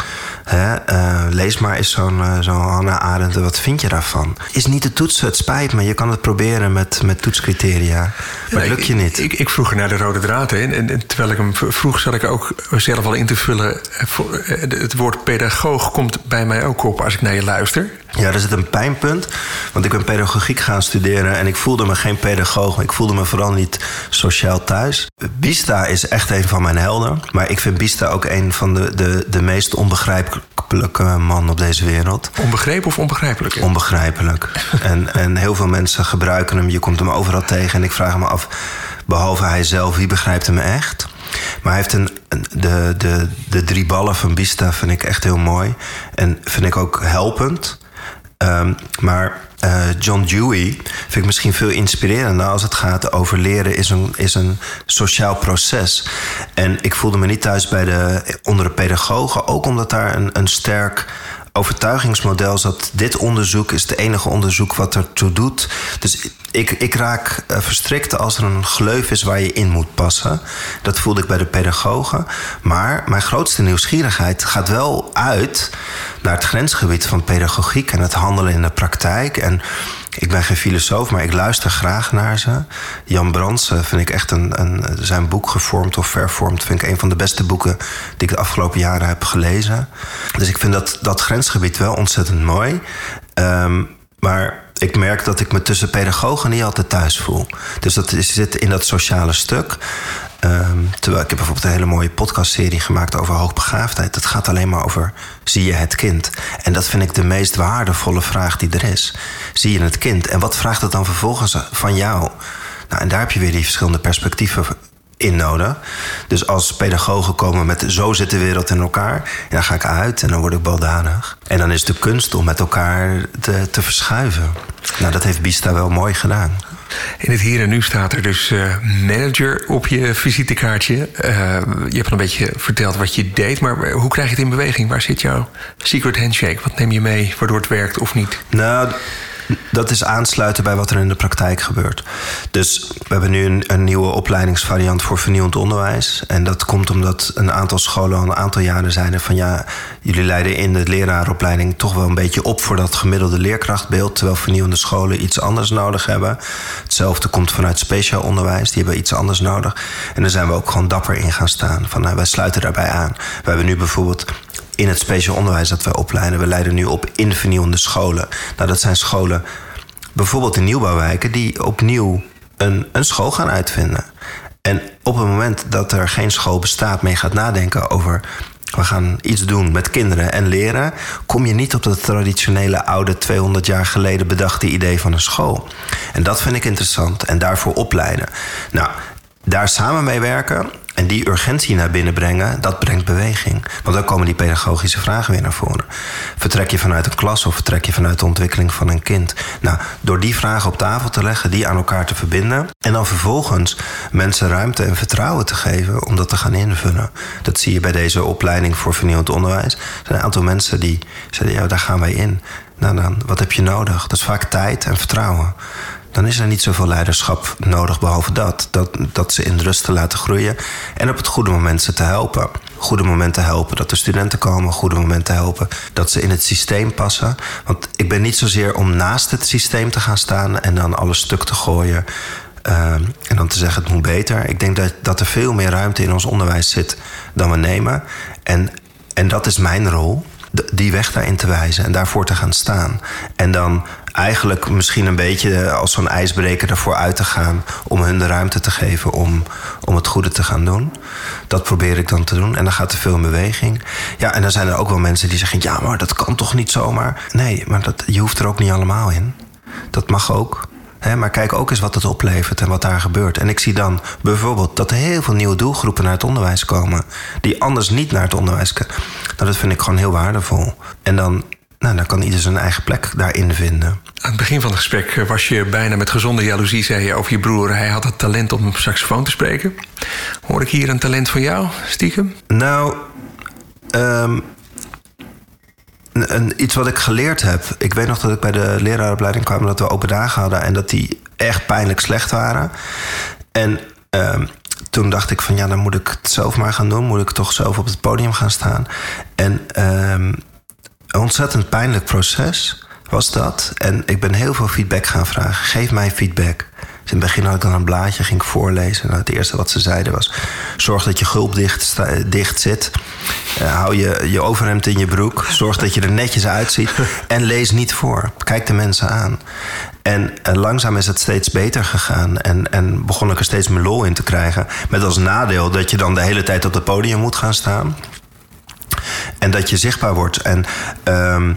Hè, uh, lees maar eens zo'n uh, zo Hannah Arendt, wat vind je daarvan? Is niet de toetsen, het spijt me. Je kan het proberen met, met toetscriteria. Maar ja, lukt je niet. Ik, ik, vroeg naar de rode draad. Hè, en, en, terwijl ik hem vroeg, zat ik ook zelf al in te vullen. Eh, het woord pedagoog komt bij mij ook op als ik naar je luister. Ja, er zit een pijnpunt. Want ik ben pedagogiek gaan studeren en ik voelde me geen pedagoog. Ik voelde me vooral niet sociaal thuis. Bista is echt een van mijn helden. Maar ik vind Bista ook een van de, de, de meest onbegrijpelijke man op deze wereld. Onbegrepen of onbegrijpelijk? Onbegrijpelijk. en, en heel veel mensen gebruiken hem. Je komt hem overal tegen. En ik vraag me af, behalve hij zelf, wie begrijpt hem echt? Maar hij heeft een, de, de, de drie ballen van Bista vind ik echt heel mooi. En vind ik ook helpend. Um, maar uh, John Dewey vind ik misschien veel inspirerender als het gaat over leren is een, is een sociaal proces. En ik voelde me niet thuis bij de, onder de pedagogen, ook omdat daar een, een sterk overtuigingsmodel zat. Dit onderzoek is het enige onderzoek wat ertoe doet. Dus ik, ik raak uh, verstrikt als er een gleuf is waar je in moet passen. Dat voelde ik bij de pedagogen. Maar mijn grootste nieuwsgierigheid gaat wel uit naar het grensgebied van pedagogiek en het handelen in de praktijk. En ik ben geen filosoof, maar ik luister graag naar ze. Jan Brands vind ik echt een, een, zijn boek gevormd of vervormd. Vind ik een van de beste boeken die ik de afgelopen jaren heb gelezen. Dus ik vind dat, dat grensgebied wel ontzettend mooi. Um, maar ik merk dat ik me tussen pedagogen niet altijd thuis voel. Dus dat zit in dat sociale stuk. Um, terwijl ik heb bijvoorbeeld een hele mooie podcastserie gemaakt over hoogbegaafdheid. Dat gaat alleen maar over zie je het kind. En dat vind ik de meest waardevolle vraag die er is. Zie je het kind? En wat vraagt het dan vervolgens van jou? Nou, en daar heb je weer die verschillende perspectieven in nodig. Dus als pedagogen komen met zo zit de wereld in elkaar, dan ga ik uit en dan word ik baldadig. En dan is de kunst om met elkaar te, te verschuiven. Nou, dat heeft Bista wel mooi gedaan. In het hier en nu staat er dus uh, manager op je visitekaartje. Uh, je hebt al een beetje verteld wat je deed, maar hoe krijg je het in beweging? Waar zit jouw secret handshake? Wat neem je mee waardoor het werkt of niet? Nou, dat is aansluiten bij wat er in de praktijk gebeurt. Dus we hebben nu een, een, nieuwe opleidingsvariant voor vernieuwend onderwijs. En dat komt omdat een aantal scholen al een aantal jaren zeiden van ja, jullie leiden in de leraaropleiding toch wel een beetje op voor dat gemiddelde leerkrachtbeeld. Terwijl vernieuwende scholen iets anders nodig hebben. Hetzelfde komt vanuit speciaal onderwijs, die hebben iets anders nodig. En daar zijn we ook gewoon dapper in gaan staan. Van nou, wij sluiten daarbij aan. We hebben nu bijvoorbeeld in het speciaal onderwijs dat wij opleiden. We leiden nu op in vernieuwende scholen. Nou, dat zijn scholen, bijvoorbeeld in nieuwbouwwijken, die opnieuw een, een school gaan uitvinden. En op het moment dat er geen school bestaat, mee gaat nadenken over we gaan iets doen met kinderen en leren, kom je niet op dat traditionele oude 200 jaar geleden bedachte idee van een school. En dat vind ik interessant en daarvoor opleiden. Nou, daar samen mee werken en die urgentie naar binnen brengen, dat brengt beweging. Want dan komen die pedagogische vragen weer naar voren. Vertrek je vanuit een klas of vertrek je vanuit de ontwikkeling van een kind? Nou, door die vragen op tafel te leggen, die aan elkaar te verbinden. En dan vervolgens mensen ruimte en vertrouwen te geven om dat te gaan invullen. Dat zie je bij deze opleiding voor vernieuwend onderwijs. Er zijn een aantal mensen die zeiden, ja, daar gaan wij in. Nou dan, wat heb je nodig? Dat is vaak tijd en vertrouwen dan is er niet zoveel leiderschap nodig, behalve dat. dat. Dat ze in rust te laten groeien en op het goede moment ze te helpen. Goede momenten helpen dat de studenten komen, goede momenten helpen dat ze in het systeem passen. Want ik ben niet zozeer om naast het systeem te gaan staan en dan alles stuk te gooien. Uh, en dan te zeggen het moet beter. Ik denk dat, dat er veel meer ruimte in ons onderwijs zit dan we nemen. En, en dat is mijn rol die weg daarin te wijzen en daarvoor te gaan staan. En dan eigenlijk misschien een beetje als zo'n ijsbreker ervoor uit te gaan om hun de ruimte te geven om, om het goede te gaan doen. Dat probeer ik dan te doen. En dan gaat er veel in beweging. Ja, en dan zijn er ook wel mensen die zeggen: ja, maar dat kan toch niet zomaar? Nee, maar dat, je hoeft er ook niet allemaal in. Dat mag ook maar kijk ook eens wat het oplevert en wat daar gebeurt. En ik zie dan bijvoorbeeld dat er heel veel nieuwe doelgroepen naar het onderwijs komen. Die anders niet naar het onderwijs komen. Nou, dat vind ik gewoon heel waardevol. En dan, nou, dan kan ieder zijn eigen plek daarin vinden. Aan het begin van het gesprek was je bijna met gezonde jaloezie, zei je over je broer. Hij had het talent om saxofoon te spreken. Hoor ik hier een talent van jou, stiekem? Nou, um, iets wat ik geleerd heb. Ik weet nog dat ik bij de leraaropleiding kwam dat we open dagen hadden en dat die echt pijnlijk slecht waren. En uh, toen dacht ik van ja, dan moet ik het zelf maar gaan doen. Moet ik toch zelf op het podium gaan staan. En uh, een ontzettend pijnlijk proces was dat. En ik ben heel veel feedback gaan vragen. Geef mij feedback. In het begin had ik dan een blaadje, ging ik voorlezen. Nou, het eerste wat ze zeiden was: zorg dat je gulp dicht, zit. Uh, hou je, je overhemd in je broek. Zorg dat je er netjes uitziet. En lees niet voor. Kijk de mensen aan. En uh, langzaam is het steeds beter gegaan. En, en begon ik er steeds meer lol in te krijgen. Met als nadeel dat je dan de hele tijd op het podium moet gaan staan. En dat je zichtbaar wordt. En. Uh,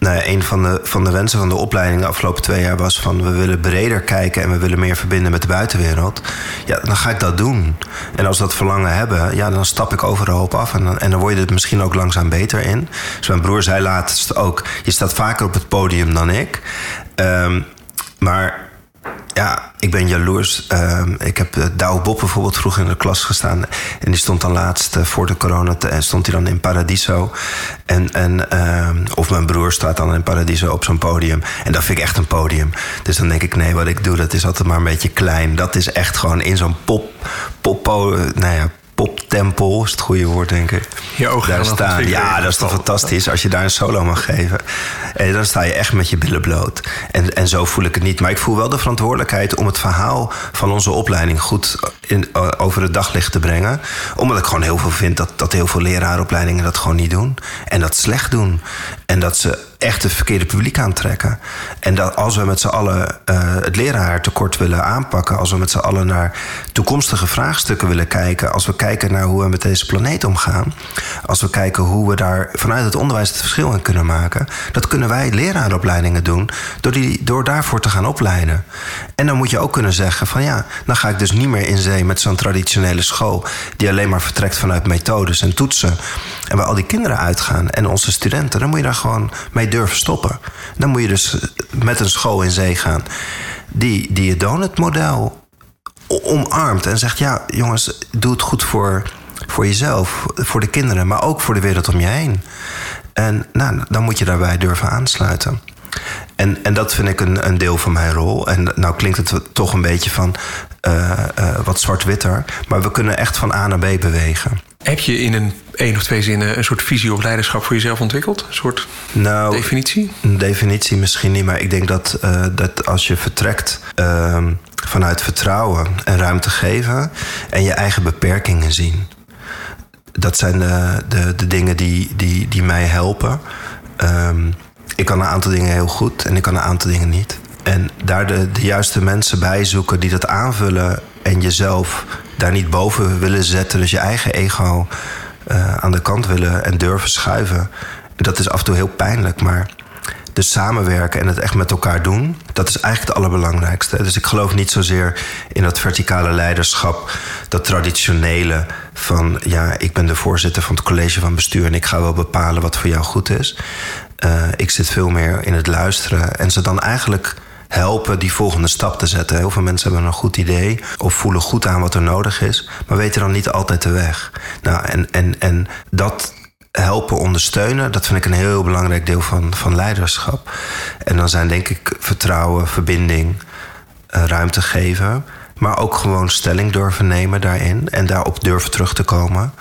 nou een van de, van de wensen van de opleiding de afgelopen twee jaar was van we willen breder kijken en we willen meer verbinden met de buitenwereld. Ja, dan ga ik dat doen. En als we dat verlangen hebben, ja, dan stap ik overal op af. En dan, en dan word je er misschien ook langzaam beter in. Dus mijn broer zei laatst ook: je staat vaker op het podium dan ik. Um, maar ja, ik ben jaloers. Uh, ik heb uh, Douwe Bob bijvoorbeeld vroeg in de klas gestaan. En die stond dan laatst uh, voor de corona. En stond hij dan in Paradiso. En, en, uh, of mijn broer staat dan in Paradiso op zo'n podium. En dat vind ik echt een podium. Dus dan denk ik, nee, wat ik doe, dat is altijd maar een beetje klein. Dat is echt gewoon in zo'n pop, pop, nou ja, poptempel, is het goede woord, denk ik. Je ogen daar staan. Ja, dat is toch fantastisch als je daar een solo mag geven. En dan sta je echt met je billen bloot. En, en zo voel ik het niet. Maar ik voel wel de verantwoordelijkheid om het verhaal van onze opleiding goed in, over het daglicht te brengen. Omdat ik gewoon heel veel vind dat, dat heel veel leraaropleidingen dat gewoon niet doen. En dat slecht doen. En dat ze echt het verkeerde publiek aantrekken. En dat als we met z'n allen uh, het leraartekort willen aanpakken, als we met z'n allen naar toekomstige vraagstukken willen kijken, als we kijken naar hoe we met deze planeet omgaan, als we kijken hoe we daar vanuit het onderwijs het verschil in kunnen maken, dat kunnen wij leraaropleidingen doen door, die, door daarvoor te gaan opleiden. En dan moet je ook kunnen zeggen van ja, dan ga ik dus niet meer in zee met zo'n traditionele school die alleen maar vertrekt vanuit methodes en toetsen en waar al die kinderen uitgaan en onze studenten, dan moet je daar gewoon mee durven stoppen. Dan moet je dus met een school in zee gaan die, die het donutmodel omarmt en zegt: ja, jongens, doe het goed voor, voor jezelf, voor de kinderen, maar ook voor de wereld om je heen. En nou, dan moet je daarbij durven aansluiten. En, en dat vind ik een, een deel van mijn rol. En nou klinkt het toch een beetje van uh, uh, wat zwart-witter. Maar we kunnen echt van A naar B bewegen. Heb je in een één of twee zinnen een soort visie op leiderschap voor jezelf ontwikkeld? Een soort nou, definitie? Een definitie misschien niet, maar ik denk dat, uh, dat als je vertrekt ehm, vanuit vertrouwen en ruimte geven en je eigen beperkingen zien. Dat zijn de, de, de dingen die, die, die mij helpen. Um, ik kan een aantal dingen heel goed en ik kan een aantal dingen niet. En daar de, de juiste mensen bij zoeken die dat aanvullen en jezelf daar niet boven willen zetten, dus je eigen ego uh, aan de kant willen en durven schuiven. Dat is af en toe heel pijnlijk, maar dus samenwerken en het echt met elkaar doen, dat is eigenlijk het allerbelangrijkste. Dus ik geloof niet zozeer in dat verticale leiderschap, dat traditionele van ja, ik ben de voorzitter van het college van bestuur en ik ga wel bepalen wat voor jou goed is. Uh, ik zit veel meer in het luisteren en ze dan eigenlijk helpen die volgende stap te zetten. Heel veel mensen hebben een goed idee of voelen goed aan wat er nodig is, maar weten dan niet altijd de weg. Nou, en, en, en dat helpen ondersteunen, dat vind ik een heel belangrijk deel van, van leiderschap. En dan zijn denk ik vertrouwen, verbinding, uh, ruimte geven, maar ook gewoon stelling durven nemen daarin en daarop durven terug te komen.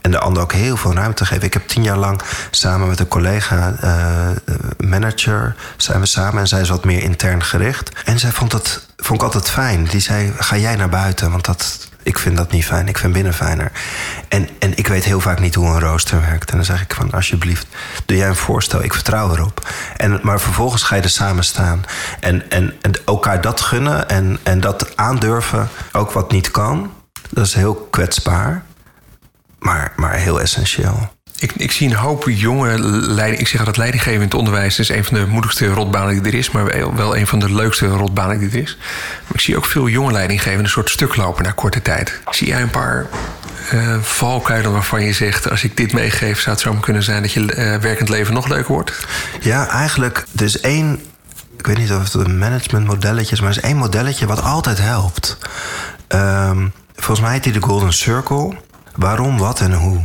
En de ander ook heel veel ruimte geven. Ik heb tien jaar lang samen met een collega, uh, manager, zijn we samen. En zij is wat meer intern gericht. En zij vond dat vond ik altijd fijn. Die zei: Ga jij naar buiten? Want dat, ik vind dat niet fijn. Ik vind binnen fijner. En, en ik weet heel vaak niet hoe een rooster werkt. En dan zeg ik van, alsjeblieft, doe jij een voorstel. Ik vertrouw erop. En, maar vervolgens ga je er samen staan. En, en, en elkaar dat gunnen en, en dat aandurven. Ook wat niet kan. Dat is heel kwetsbaar maar, maar heel essentieel. Ik, ik zie een hoop jonge leiding. Ik zeg dat leidinggeven in het onderwijs is een van de moedigste rotbanen die er is, maar wel een van de leukste rotbanen die er is. Maar ik zie ook veel jonge leidinggevenden een soort stuk lopen na korte tijd. Zie jij een paar uh, valkuilen waarvan je zegt: als ik dit meegeef, zou het zo kunnen zijn dat je uh, werkend leven nog leuker wordt? Ja, eigenlijk. Er is één. Ik weet niet of het een managementmodelletje is, maar er is één modelletje wat altijd helpt. Um, volgens mij heet die de Golden Circle. Waarom, wat en hoe.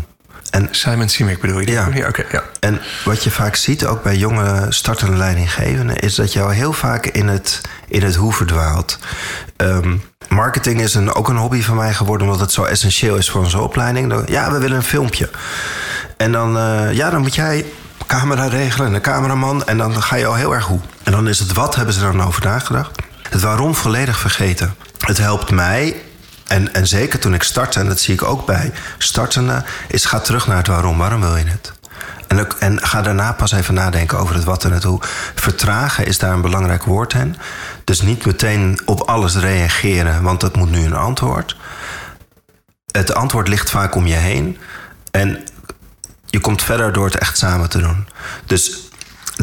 En, Simon Simek bedoel je? Ja. ja, ja. En wat je vaak ziet, ook bij jonge startende leidinggevenden... is dat je al heel vaak in het, in het hoe verdwaalt. Um, marketing is een, ook een hobby van mij geworden... omdat het zo essentieel is voor onze opleiding. Ja, we willen een filmpje. En dan, uh, ja, dan moet jij camera regelen en een cameraman... en dan ga je al heel erg hoe. En dan is het wat, hebben ze er dan over nagedacht. Het waarom volledig vergeten. Het helpt mij en, en zeker toen ik startte, en dat zie ik ook bij startende, is ga terug naar het waarom. Waarom wil je het? En, en ga daarna pas even nadenken over het wat en het hoe. Vertragen is daar een belangrijk woord in. Dus niet meteen op alles reageren, want dat moet nu een antwoord. Het antwoord ligt vaak om je heen. En je komt verder door het echt samen te doen. Dus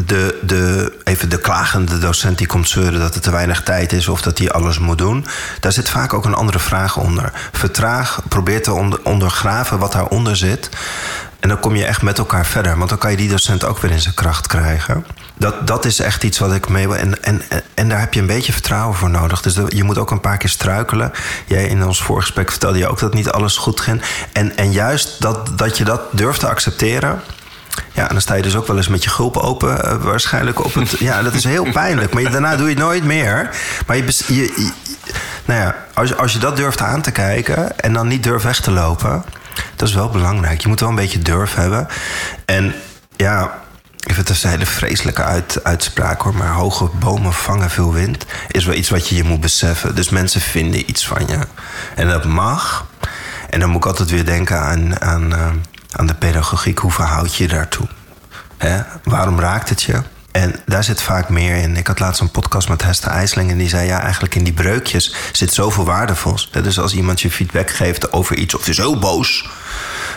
de, de, even de klagende docent die komt zeuren dat er te weinig tijd is of dat hij alles moet doen. Daar zit vaak ook een andere vraag onder. Vertraag, probeer te onder, ondergraven wat daaronder zit. En dan kom je echt met elkaar verder. Want dan kan je die docent ook weer in zijn kracht krijgen. Dat, dat is echt iets wat ik mee wil. En, en, en daar heb je een beetje vertrouwen voor nodig. Dus je moet ook een paar keer struikelen. Jij in ons voorgesprek vertelde je ook dat niet alles goed ging. En, en juist dat, dat je dat durft te accepteren. Ja, en dan sta je dus ook wel eens met je gulp open, uh, waarschijnlijk op het. Ja, dat is heel pijnlijk. Maar daarna doe je het nooit meer. Maar je, je, je, nou ja, als, als je dat durft aan te kijken en dan niet durft weg te lopen, dat is wel belangrijk. Je moet wel een beetje durf hebben. En ja, Even terzijde vreselijke uit, uitspraak hoor. Maar hoge bomen vangen veel wind. Is wel iets wat je je moet beseffen. Dus mensen vinden iets van je. En dat mag. En dan moet ik altijd weer denken aan, aan, uh, aan de pedagogiek. Hoe verhoud je je daartoe? Waarom raakt het je? En daar zit vaak meer in. Ik had laatst een podcast met Hester IJsling en die zei: Ja, eigenlijk in die breukjes zit zoveel waardevols. Dus als iemand je feedback geeft over iets, of je is heel boos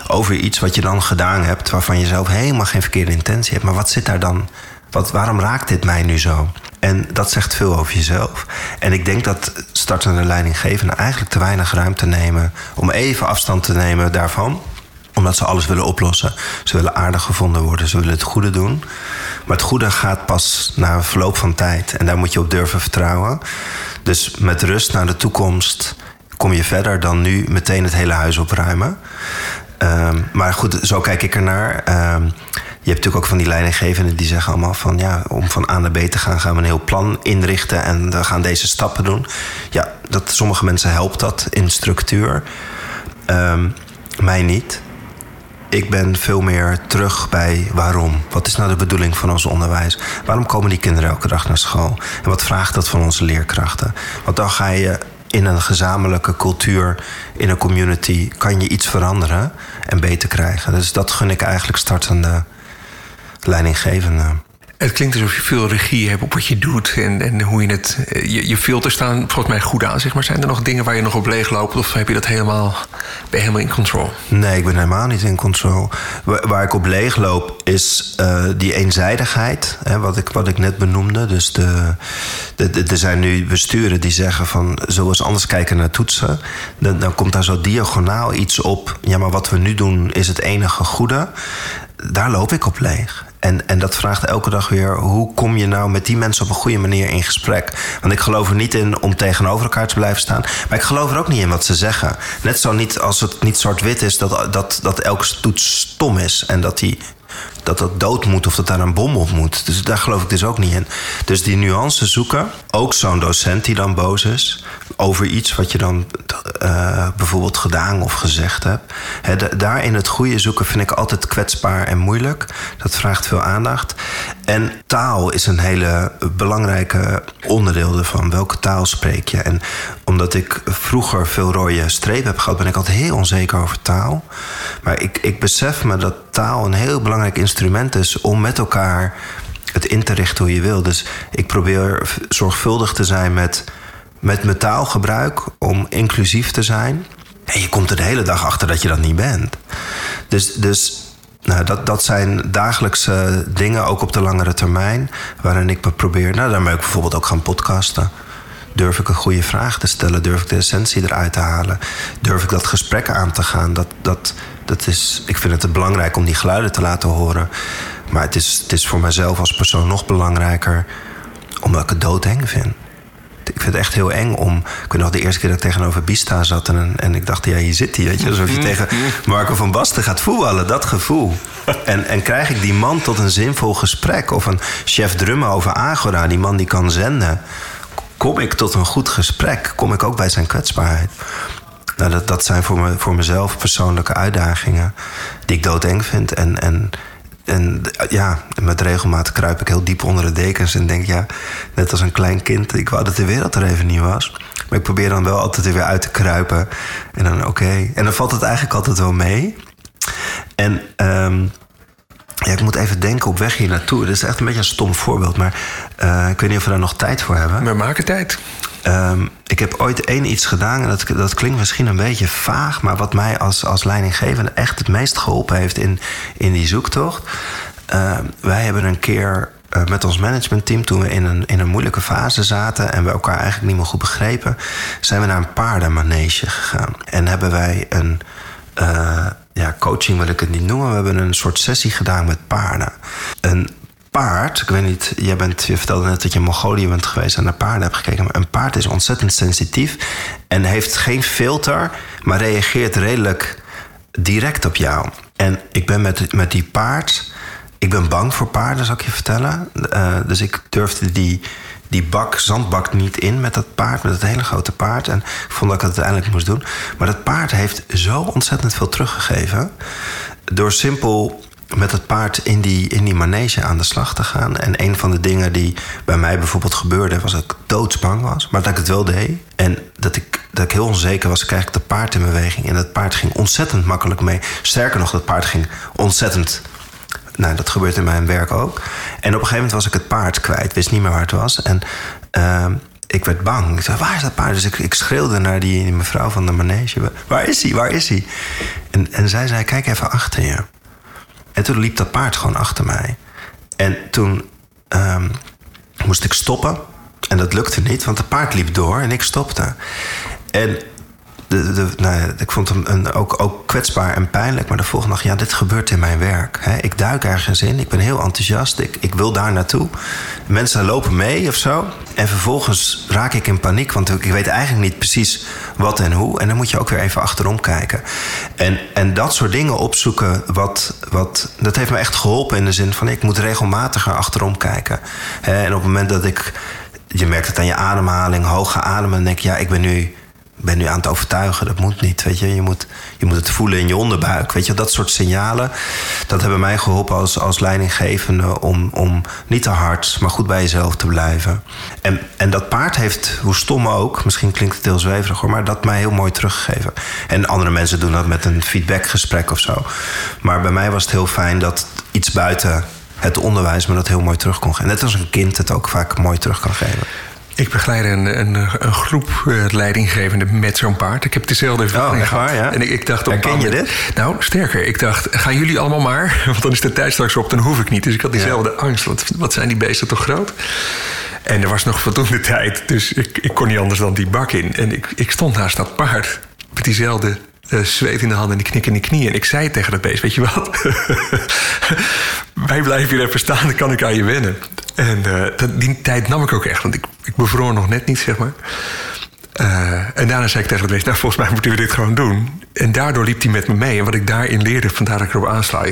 over iets wat je dan gedaan hebt, waarvan je zelf helemaal geen verkeerde intentie hebt. Maar wat zit daar dan? Wat, waarom raakt dit mij nu zo? En dat zegt veel over jezelf. En ik denk dat startende leidinggevenden eigenlijk te weinig ruimte nemen om even afstand te nemen daarvan omdat ze alles willen oplossen. Ze willen aardig gevonden worden, ze willen het goede doen. Maar het goede gaat pas na een verloop van tijd. En daar moet je op durven vertrouwen. Dus met rust naar de toekomst kom je verder dan nu meteen het hele huis opruimen. Um, maar goed, zo kijk ik ernaar. Um, je hebt natuurlijk ook van die leidinggevenden die zeggen allemaal van ja, om van A naar B te gaan, gaan we een heel plan inrichten en we gaan deze stappen doen. Ja, dat, sommige mensen helpt dat in structuur. Um, mij niet. Ik ben veel meer terug bij waarom. Wat is nou de bedoeling van ons onderwijs? Waarom komen die kinderen elke dag naar school? En wat vraagt dat van onze leerkrachten? Want dan ga je in een gezamenlijke cultuur, in een community, kan je iets veranderen en beter krijgen. Dus dat gun ik eigenlijk startende leidinggevenden. Het klinkt alsof je veel regie hebt op wat je doet en, en hoe je het. Je, je filters staan volgens mij goed aan, zeg maar. Zijn er nog dingen waar je nog op leeg loopt of heb je dat helemaal, ben je helemaal in control? Nee, ik ben helemaal niet in control. Waar, ik op leeg loop is uh, die eenzijdigheid, hè, wat, ik, wat ik net benoemde. Dus de, de, de, er zijn nu besturen die zeggen van eens anders kijken naar toetsen. Dan, dan komt daar zo diagonaal iets op. Ja, maar wat we nu doen is het enige goede. Daar loop ik op leeg. En, en dat vraagt elke dag weer: hoe kom je nou met die mensen op een goede manier in gesprek? Want ik geloof er niet in om tegenover elkaar te blijven staan. Maar ik geloof er ook niet in wat ze zeggen. Net zo niet als het niet zwart-wit is dat, dat, dat elke toets stom is. En dat die dat dat dood moet of dat daar een bom op moet. Dus daar geloof ik dus ook niet in. Dus die nuance zoeken. Ook zo'n docent die dan boos is over iets wat je dan uh, bijvoorbeeld gedaan of gezegd hebt. He, daarin het goede zoeken vind ik altijd kwetsbaar en moeilijk. Dat vraagt veel aandacht. En taal is een hele belangrijke onderdeel ervan. Welke taal spreek je? En omdat ik vroeger veel rode streep heb gehad, ben ik altijd heel onzeker over taal. Maar ik, ik besef me dat taal een heel belangrijk instrument is om met elkaar het in te richten hoe je wil. Dus ik probeer zorgvuldig te zijn met, met mijn om inclusief te zijn. En je komt er de hele dag achter dat je dat niet bent. Dus, dus nou, dat, dat zijn dagelijkse dingen, ook op de langere termijn, waarin ik probeer. Nou, daarmee ik bijvoorbeeld ook gaan podcasten. Durf ik een goede vraag te stellen? Durf ik de essentie eruit te halen? Durf ik dat gesprek aan te gaan? Dat, dat, dat is, ik vind het belangrijk om die geluiden te laten horen. Maar het is, het is voor mezelf als persoon nog belangrijker omdat ik het doodeng vind. Ik vind het echt heel eng om. Ik weet nog de eerste keer dat ik tegenover Bista zat en, en ik dacht, ja, hier zit hij. Weet je, alsof je tegen Marco van Basten gaat voetballen. Dat gevoel. En, en krijg ik die man tot een zinvol gesprek? Of een chef drummen over Agora, die man die kan zenden. Kom ik tot een goed gesprek? Kom ik ook bij zijn kwetsbaarheid? Nou, dat, dat zijn voor, me, voor mezelf persoonlijke uitdagingen die ik doodeng vind. En, en, en ja, met regelmaat kruip ik heel diep onder de dekens en denk, ja, net als een klein kind, ik wou dat de wereld er even niet was. Maar ik probeer dan wel altijd er weer uit te kruipen. En dan oké. En dan valt het eigenlijk altijd wel mee. En um, ja, ik moet even denken op weg hier naartoe. Dat is echt een beetje een stom voorbeeld, maar uh, ik weet niet of we daar nog tijd voor hebben. We maken tijd. Um, ik heb ooit één iets gedaan, en dat, dat klinkt misschien een beetje vaag, maar wat mij als, als leidinggevende echt het meest geholpen heeft in, in die zoektocht. Uh, wij hebben een keer eh, met ons managementteam, toen we in een, in een moeilijke fase zaten en we elkaar eigenlijk niet meer goed begrepen, zijn we naar een paardenmanege gegaan. En hebben wij een uh, ja, coaching wil ik het niet noemen. We hebben een soort sessie gedaan met paarden. Een paard, ik weet niet, jij bent, je vertelde net dat je in Mongolië bent geweest en naar paarden hebt gekeken. Maar een paard is ontzettend sensitief en heeft geen filter, maar reageert redelijk direct op jou. En ik ben met, met die paard ik ben bang voor paarden, zal ik je vertellen. Uh, dus ik durfde die, die bak, zandbak niet in met dat paard, met het hele grote paard. En ik vond dat ik het uiteindelijk moest doen. Maar dat paard heeft zo ontzettend veel teruggegeven. Door simpel met het paard in die, in die manege aan de slag te gaan. En een van de dingen die bij mij bijvoorbeeld gebeurde, was dat ik doodsbang was. Maar dat ik het wel deed. En dat ik, dat ik heel onzeker was, kreeg ik het paard in beweging. En dat paard ging ontzettend makkelijk mee. Sterker nog, dat paard ging ontzettend nou, dat gebeurt in mijn werk ook. En op een gegeven moment was ik het paard kwijt, wist niet meer waar het was. En uh, ik werd bang. Ik zei, waar is dat paard? Dus ik, ik schreeuwde naar die, mevrouw van de manege. Waar is hij? Waar is hij? En, en zij zei, kijk even achter je. En toen liep dat paard gewoon achter mij. En toen um, moest ik stoppen. En dat lukte niet, want het paard liep door en ik stopte. En de, de, nou ik vond hem een, ook, ook kwetsbaar en pijnlijk. Maar de volgende dag, ja, dit gebeurt in mijn werk. Hè. Ik duik ergens in, ik ben heel enthousiast, ik, ik wil daar naartoe. Mensen lopen mee of zo. En vervolgens raak ik in paniek, want ik weet eigenlijk niet precies wat en hoe. En dan moet je ook weer even achterom kijken. En, en dat soort dingen opzoeken, wat, wat, dat heeft me echt geholpen in de zin van... ik moet regelmatiger achterom kijken. Hè. En op het moment dat ik... Je merkt het aan je ademhaling, hoge ademen. Dan denk je, ja, ik ben nu ben nu aan het overtuigen. Dat moet niet. Weet je? Je, moet, je moet het voelen in je onderbuik. Weet je? Dat soort signalen. Dat hebben mij geholpen als, als leidinggevende om, om niet te hard, maar goed bij jezelf te blijven. En, en dat paard heeft, hoe stom ook, misschien klinkt het heel zweverig hoor, maar dat mij heel mooi teruggegeven. En andere mensen doen dat met een feedbackgesprek of zo. Maar bij mij was het heel fijn dat iets buiten het onderwijs me dat heel mooi terug kon geven. Net als een kind het ook vaak mooi terug kan geven. Ik begeleid een, een, een groep uh, leidinggevenden met zo'n paard. Ik heb dezelfde ervaring oh, gehad. Ja? En ik, ik dacht... Herken je dit? Nou, sterker. Ik dacht, gaan jullie allemaal maar? Want dan is de tijd straks op, dan hoef ik niet. Dus ik had diezelfde angst. Want wat zijn die beesten toch groot? En er was nog voldoende tijd. Dus ik, ik kon niet anders dan die bak in. En ik, ik stond naast dat paard. Met diezelfde uh, zweet in de handen en die knik in de knieën. En ik zei tegen dat beest, weet je wat? Wij blijven hier even staan, dan kan ik aan je wennen. En uh, die tijd nam ik ook echt, want ik, ik bevroor nog net niet, zeg maar. Uh, en daarna zei ik tegen het beest, nou volgens mij moeten we dit gewoon doen. En daardoor liep hij met me mee. En wat ik daarin leerde, vandaar dat ik erop aansla.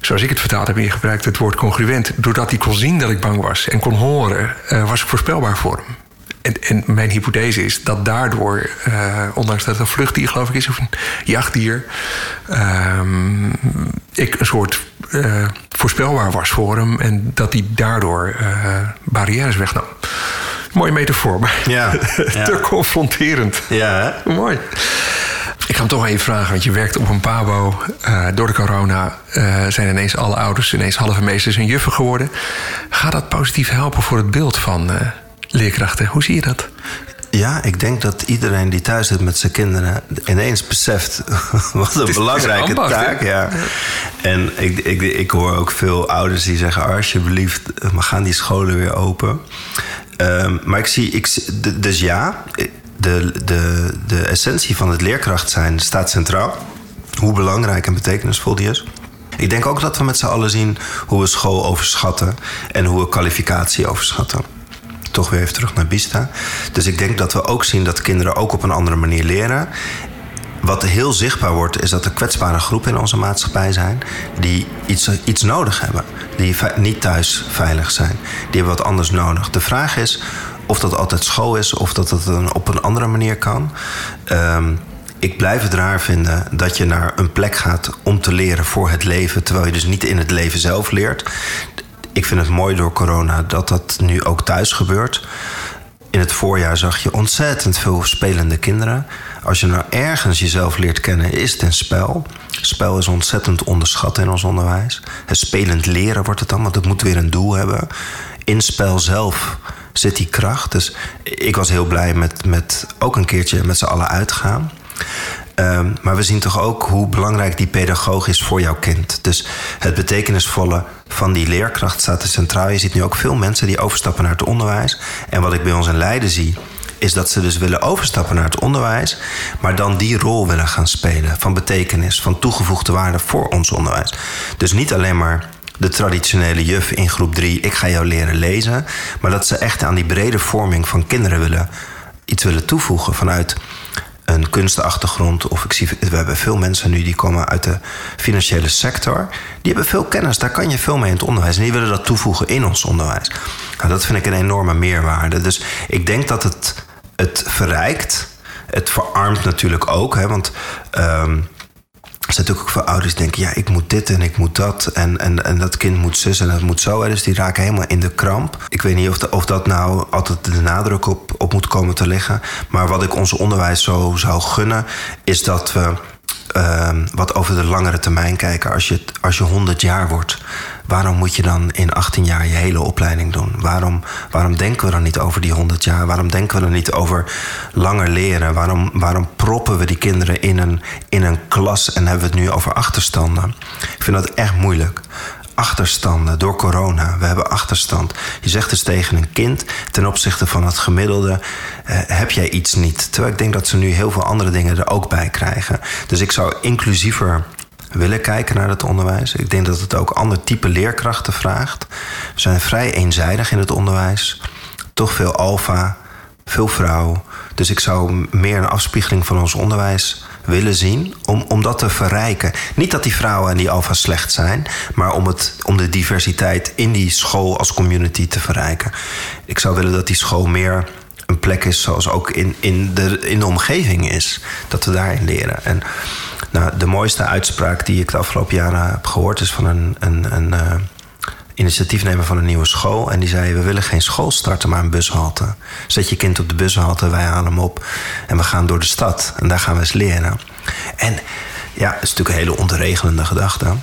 Zoals ik het vertaald heb ingebruikt, het woord congruent. Doordat hij kon zien dat ik bang was en kon horen, was ik voorspelbaar voor hem. En, en, mijn hypothese is dat daardoor, uh, ondanks dat het een vluchtdier geloof ik is, of een jachtdier, uh, ik een soort uh, voorspelbaar was voor hem en dat hij daardoor uh, barrières wegnam. Mooie metafoor, maar ja, te confronterend. Ja, hè? Mooi. Ik ga hem toch even vragen, want je werkt op een pabo. Uh, door de corona uh, zijn ineens alle ouders ineens halve meesters en juffen geworden. Gaat dat positief helpen voor het beeld van uh, leerkrachten. Hoe zie je dat? Ja, ik denk dat iedereen die thuis zit met zijn kinderen ineens beseft wat een belangrijke taak. Ja. En ik, ik, ik hoor ook veel ouders die zeggen: alsjeblieft, we gaan die scholen weer open. Um, maar ik zie, ik, dus ja, de, de, de essentie van het leerkracht zijn staat centraal. Hoe belangrijk en betekenisvol die is. Ik denk ook dat we met z'n allen zien hoe we school overschatten en hoe we kwalificatie overschatten toch weer even terug naar Bista. Dus ik denk dat we ook zien dat kinderen ook op een andere manier leren. Wat heel zichtbaar wordt, is dat er kwetsbare groepen in onze maatschappij zijn die iets, iets nodig hebben. Die niet thuis veilig zijn. Die hebben wat anders nodig. De vraag is of dat altijd school is of dat het op een andere manier kan. Um, ik blijf het raar vinden dat je naar een plek gaat om te leren voor het leven, terwijl je dus niet in het leven zelf leert ik vind het mooi door corona dat dat nu ook thuis gebeurt. In het voorjaar zag je ontzettend veel spelende kinderen. Als je nou ergens jezelf leert kennen, is het een spel. Spel is ontzettend onderschat in ons onderwijs. Het spelend leren wordt het dan, want het moet weer een doel hebben. In spel zelf zit die kracht. Dus ik was heel blij met, met ook een keertje met z'n allen uitgaan. Ehm, maar we zien toch ook hoe belangrijk die pedagoog is voor jouw kind. Dus het betekenisvolle van die leerkracht staat er centraal. Je ziet nu ook veel mensen die overstappen naar het onderwijs. En wat ik bij ons in Leiden zie, is dat ze dus willen overstappen naar het onderwijs, maar dan die rol willen gaan spelen van betekenis, van toegevoegde waarde voor ons onderwijs. Dus niet alleen maar de traditionele juf in groep 3, ik ga jou leren lezen, maar dat ze echt aan die brede vorming van kinderen willen iets willen toevoegen vanuit een kunstachtergrond. Of ik zie, we hebben veel mensen nu die komen uit de financiële sector. Die hebben veel kennis, daar kan je veel mee in het onderwijs. En die willen dat toevoegen in ons onderwijs. Nou, dat vind ik een enorme meerwaarde. Dus ik denk dat het, het verrijkt. Het verarmt natuurlijk ook. Hè, want um, zijn natuurlijk ook veel ouders die denken... ja, ik moet dit en ik moet dat. En, en, en dat kind moet zus en dat moet zo. Dus die raken helemaal in de kramp. Ik weet niet of, of dat nou altijd de nadruk op, op moet komen te liggen. Maar wat ik ons onderwijs zo zou gunnen... is dat we Ehm, wat over de langere termijn kijken. Als je, als je 100 jaar wordt, waarom moet je dan in 18 jaar je hele opleiding doen? Waarom, waarom denken we dan niet over die 100 jaar? Waarom denken we dan niet over langer leren? Waarom, waarom proppen we die kinderen in een, in een klas en hebben we het nu over achterstanden? Ik vind dat echt moeilijk achterstanden door corona. We hebben achterstand. Je zegt dus tegen een kind ten opzichte van het gemiddelde: eh, heb jij iets niet? Terwijl ik denk dat ze nu heel veel andere dingen er ook bij krijgen. Dus ik zou inclusiever willen kijken naar het onderwijs. Ik denk dat het ook ander type leerkrachten vraagt. We zijn vrij eenzijdig in het onderwijs. Toch veel alfa, veel vrouw. Dus ik zou meer een afspiegeling van ons onderwijs willen zien om, om dat te verrijken. Niet dat die vrouwen en die alfa slecht zijn, maar om, het, om de diversiteit in die school als community te verrijken. Ik zou willen dat die school meer een plek is zoals ook in, in, de, in de omgeving is. Dat we daarin leren. En nou, de mooiste uitspraak die ik de afgelopen jaren heb gehoord is van een, een, een uh, initiatiefnemer van een nieuwe school. En die zei: We willen geen school starten, maar een bushalte. Zet je kind op de bushalte, wij halen hem op. En we gaan door de stad. En daar gaan we eens leren. En ja, het is natuurlijk een hele ontregelende gedachte.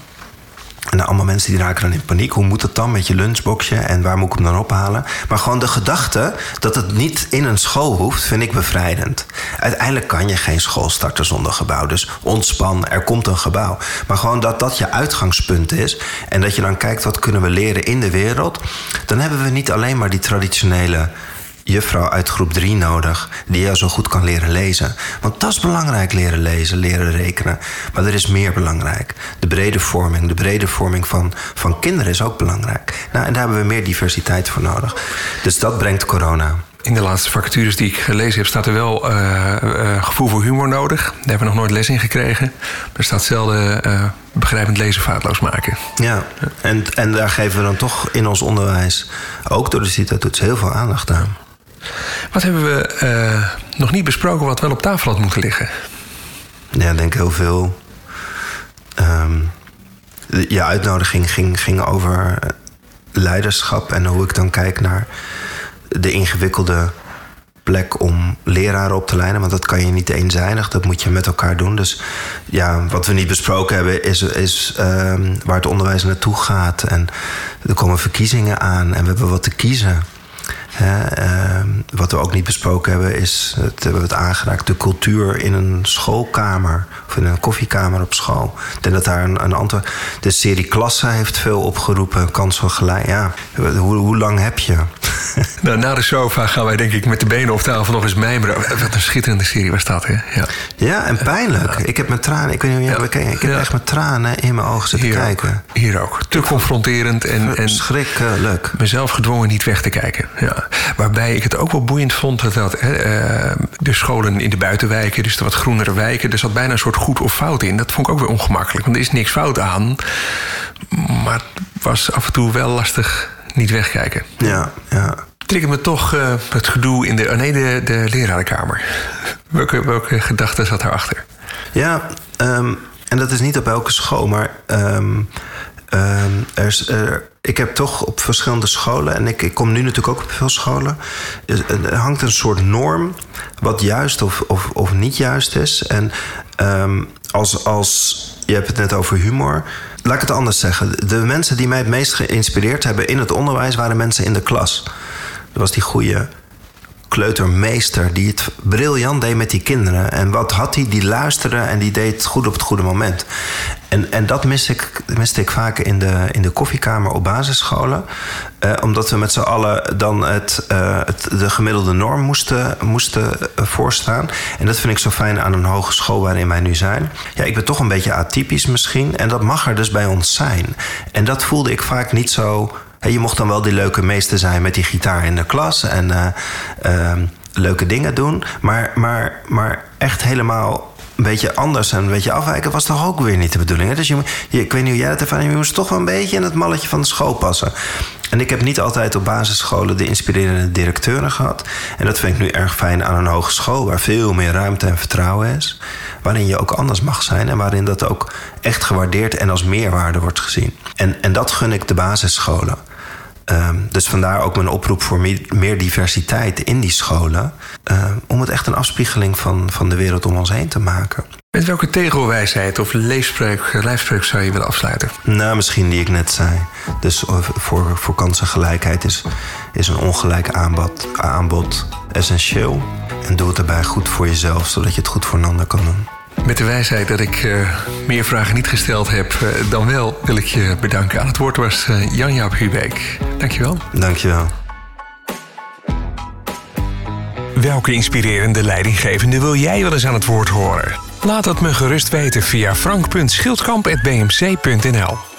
En allemaal mensen die raken dan in paniek. Hoe moet het dan met je lunchboxje en waar moet ik hem dan ophalen? Maar gewoon de gedachte dat het niet in een school hoeft, vind ik bevrijdend. Uiteindelijk kan je geen school starten zonder gebouw. Dus ontspan, er komt een gebouw. Maar gewoon dat dat je uitgangspunt is. En dat je dan kijkt wat kunnen we leren in de wereld. Dan hebben we niet alleen maar die traditionele juffrouw uit groep 3 nodig die jou zo goed kan leren lezen. Want dat is belangrijk, leren lezen, leren rekenen. Maar er is meer belangrijk. De brede vorming, de brede vorming van, van kinderen is ook belangrijk. Nou, en daar hebben we meer diversiteit voor nodig. Dus dat brengt corona. In de laatste vacatures die ik gelezen heb, staat er wel uh, uh, gevoel voor humor nodig. Daar hebben we nog nooit les in gekregen. Er staat zelden uh, begrijpend lezen vaatloos maken. Ja, en, en daar geven we dan toch in ons onderwijs, ook door de CITA-toets, heel veel aandacht aan. Wat hebben we uh, nog niet besproken wat wel op tafel had moeten liggen? Ja, ik denk heel veel. Je uitnodiging ging, ging over leiderschap en hoe ik dan kijk naar de ingewikkelde plek om leraren op te leiden. Want dat kan je niet eenzijdig, dat moet je met elkaar doen. Dus ja, wat we niet besproken hebben is, is um, waar het onderwijs naartoe gaat. En er komen verkiezingen aan en we hebben wat te kiezen. Uh, wat we ook niet besproken hebben, is, het hebben we het aangeraakt, de cultuur in een schoolkamer of in een koffiekamer op school. Ik denk dat daar een, een antwoord. De serie Klassen heeft veel opgeroepen, kans van gelijk. Ja, hoe, hoe lang heb je? Nou, na de sofa gaan wij denk ik met de benen op tafel nog eens mijmeren. Wat een schitterende serie was dat, hè? Ja, ja en pijnlijk. Ik heb met tranen, ik weet niet hoe jij ja. ik heb echt met tranen in mijn ogen zitten hier kijken. Ook. Hier ook. Te confronterend en, en schrikkelijk. Mezelf gedwongen niet weg te kijken. Ja. Waarbij ik het ook wel boeiend vond dat, dat hè, de scholen in de buitenwijken, dus de wat groenere wijken, er zat bijna een soort goed of fout in. Dat vond ik ook weer ongemakkelijk, want er is niks fout aan. Maar het was af en toe wel lastig niet wegkijken. Ja, ja. Triggert me toch uh, het gedoe in de, oh nee, de, de lerarenkamer. welke, welke gedachte zat daarachter? Ja, um, en dat is niet op elke school, maar um, um, er is, er, ik heb toch op verschillende scholen, en ik, ik kom nu natuurlijk ook op veel scholen, er hangt een soort norm wat juist of, of, of niet juist is. En als, als je hebt het net over humor. Laat ik het anders zeggen. De mensen die mij het meest geïnspireerd hebben in het onderwijs waren mensen in de klas. Dat was die goede kleutermeester die het briljant deed met die kinderen. En wat had hij? Die luisterde en die deed het goed op het goede moment. En, en dat mis ik, miste ik vaak in de, in de koffiekamer op basisscholen. Eh, omdat we met z'n allen dan het, eh, het, de gemiddelde norm moesten, moesten eh, voorstaan. En dat vind ik zo fijn aan een hogeschool waarin wij nu zijn. Ja, ik ben toch een beetje atypisch misschien. En dat mag er dus bij ons zijn. En dat voelde ik vaak niet zo je mocht dan wel die leuke meester zijn met die gitaar in de klas en uh, uh, leuke dingen doen. Maar, maar, maar echt helemaal een beetje anders en een beetje afwijken was toch ook weer niet de bedoeling. Dus je, ik weet niet hoe jij het ervan je moest toch wel een beetje in het malletje van de school passen. En ik heb niet altijd op basisscholen de inspirerende directeuren gehad. En dat vind ik nu erg fijn aan een hogeschool waar veel meer ruimte en vertrouwen is. Waarin je ook anders mag zijn en waarin dat ook echt gewaardeerd en als meerwaarde wordt gezien. En, en dat gun ik de basisscholen. Ehm, dus vandaar ook mijn oproep voor meer, diversiteit in die scholen. Ehm, om het echt een afspiegeling van, van de wereld om ons heen te maken. Met welke tegelwijsheid of leefspreuk, lijfspreuk zou je willen afsluiten? Nou, misschien die ik net zei. Dus eh, voor, voor kansengelijkheid is, is een ongelijk aanbod, aanbod essentieel. En doe het daarbij goed voor jezelf, zodat je het goed voor een ander kan doen. Met de wijsheid dat ik uh, meer vragen niet gesteld heb uh, dan wel, wil ik je bedanken. Aan het woord was uh, Jan-Jaap Hubeek. Dankjewel. Dankjewel. Welke inspirerende leidinggevende wil jij wel eens aan het woord horen? Laat het me gerust weten via frank.schildkamp.bmc.nl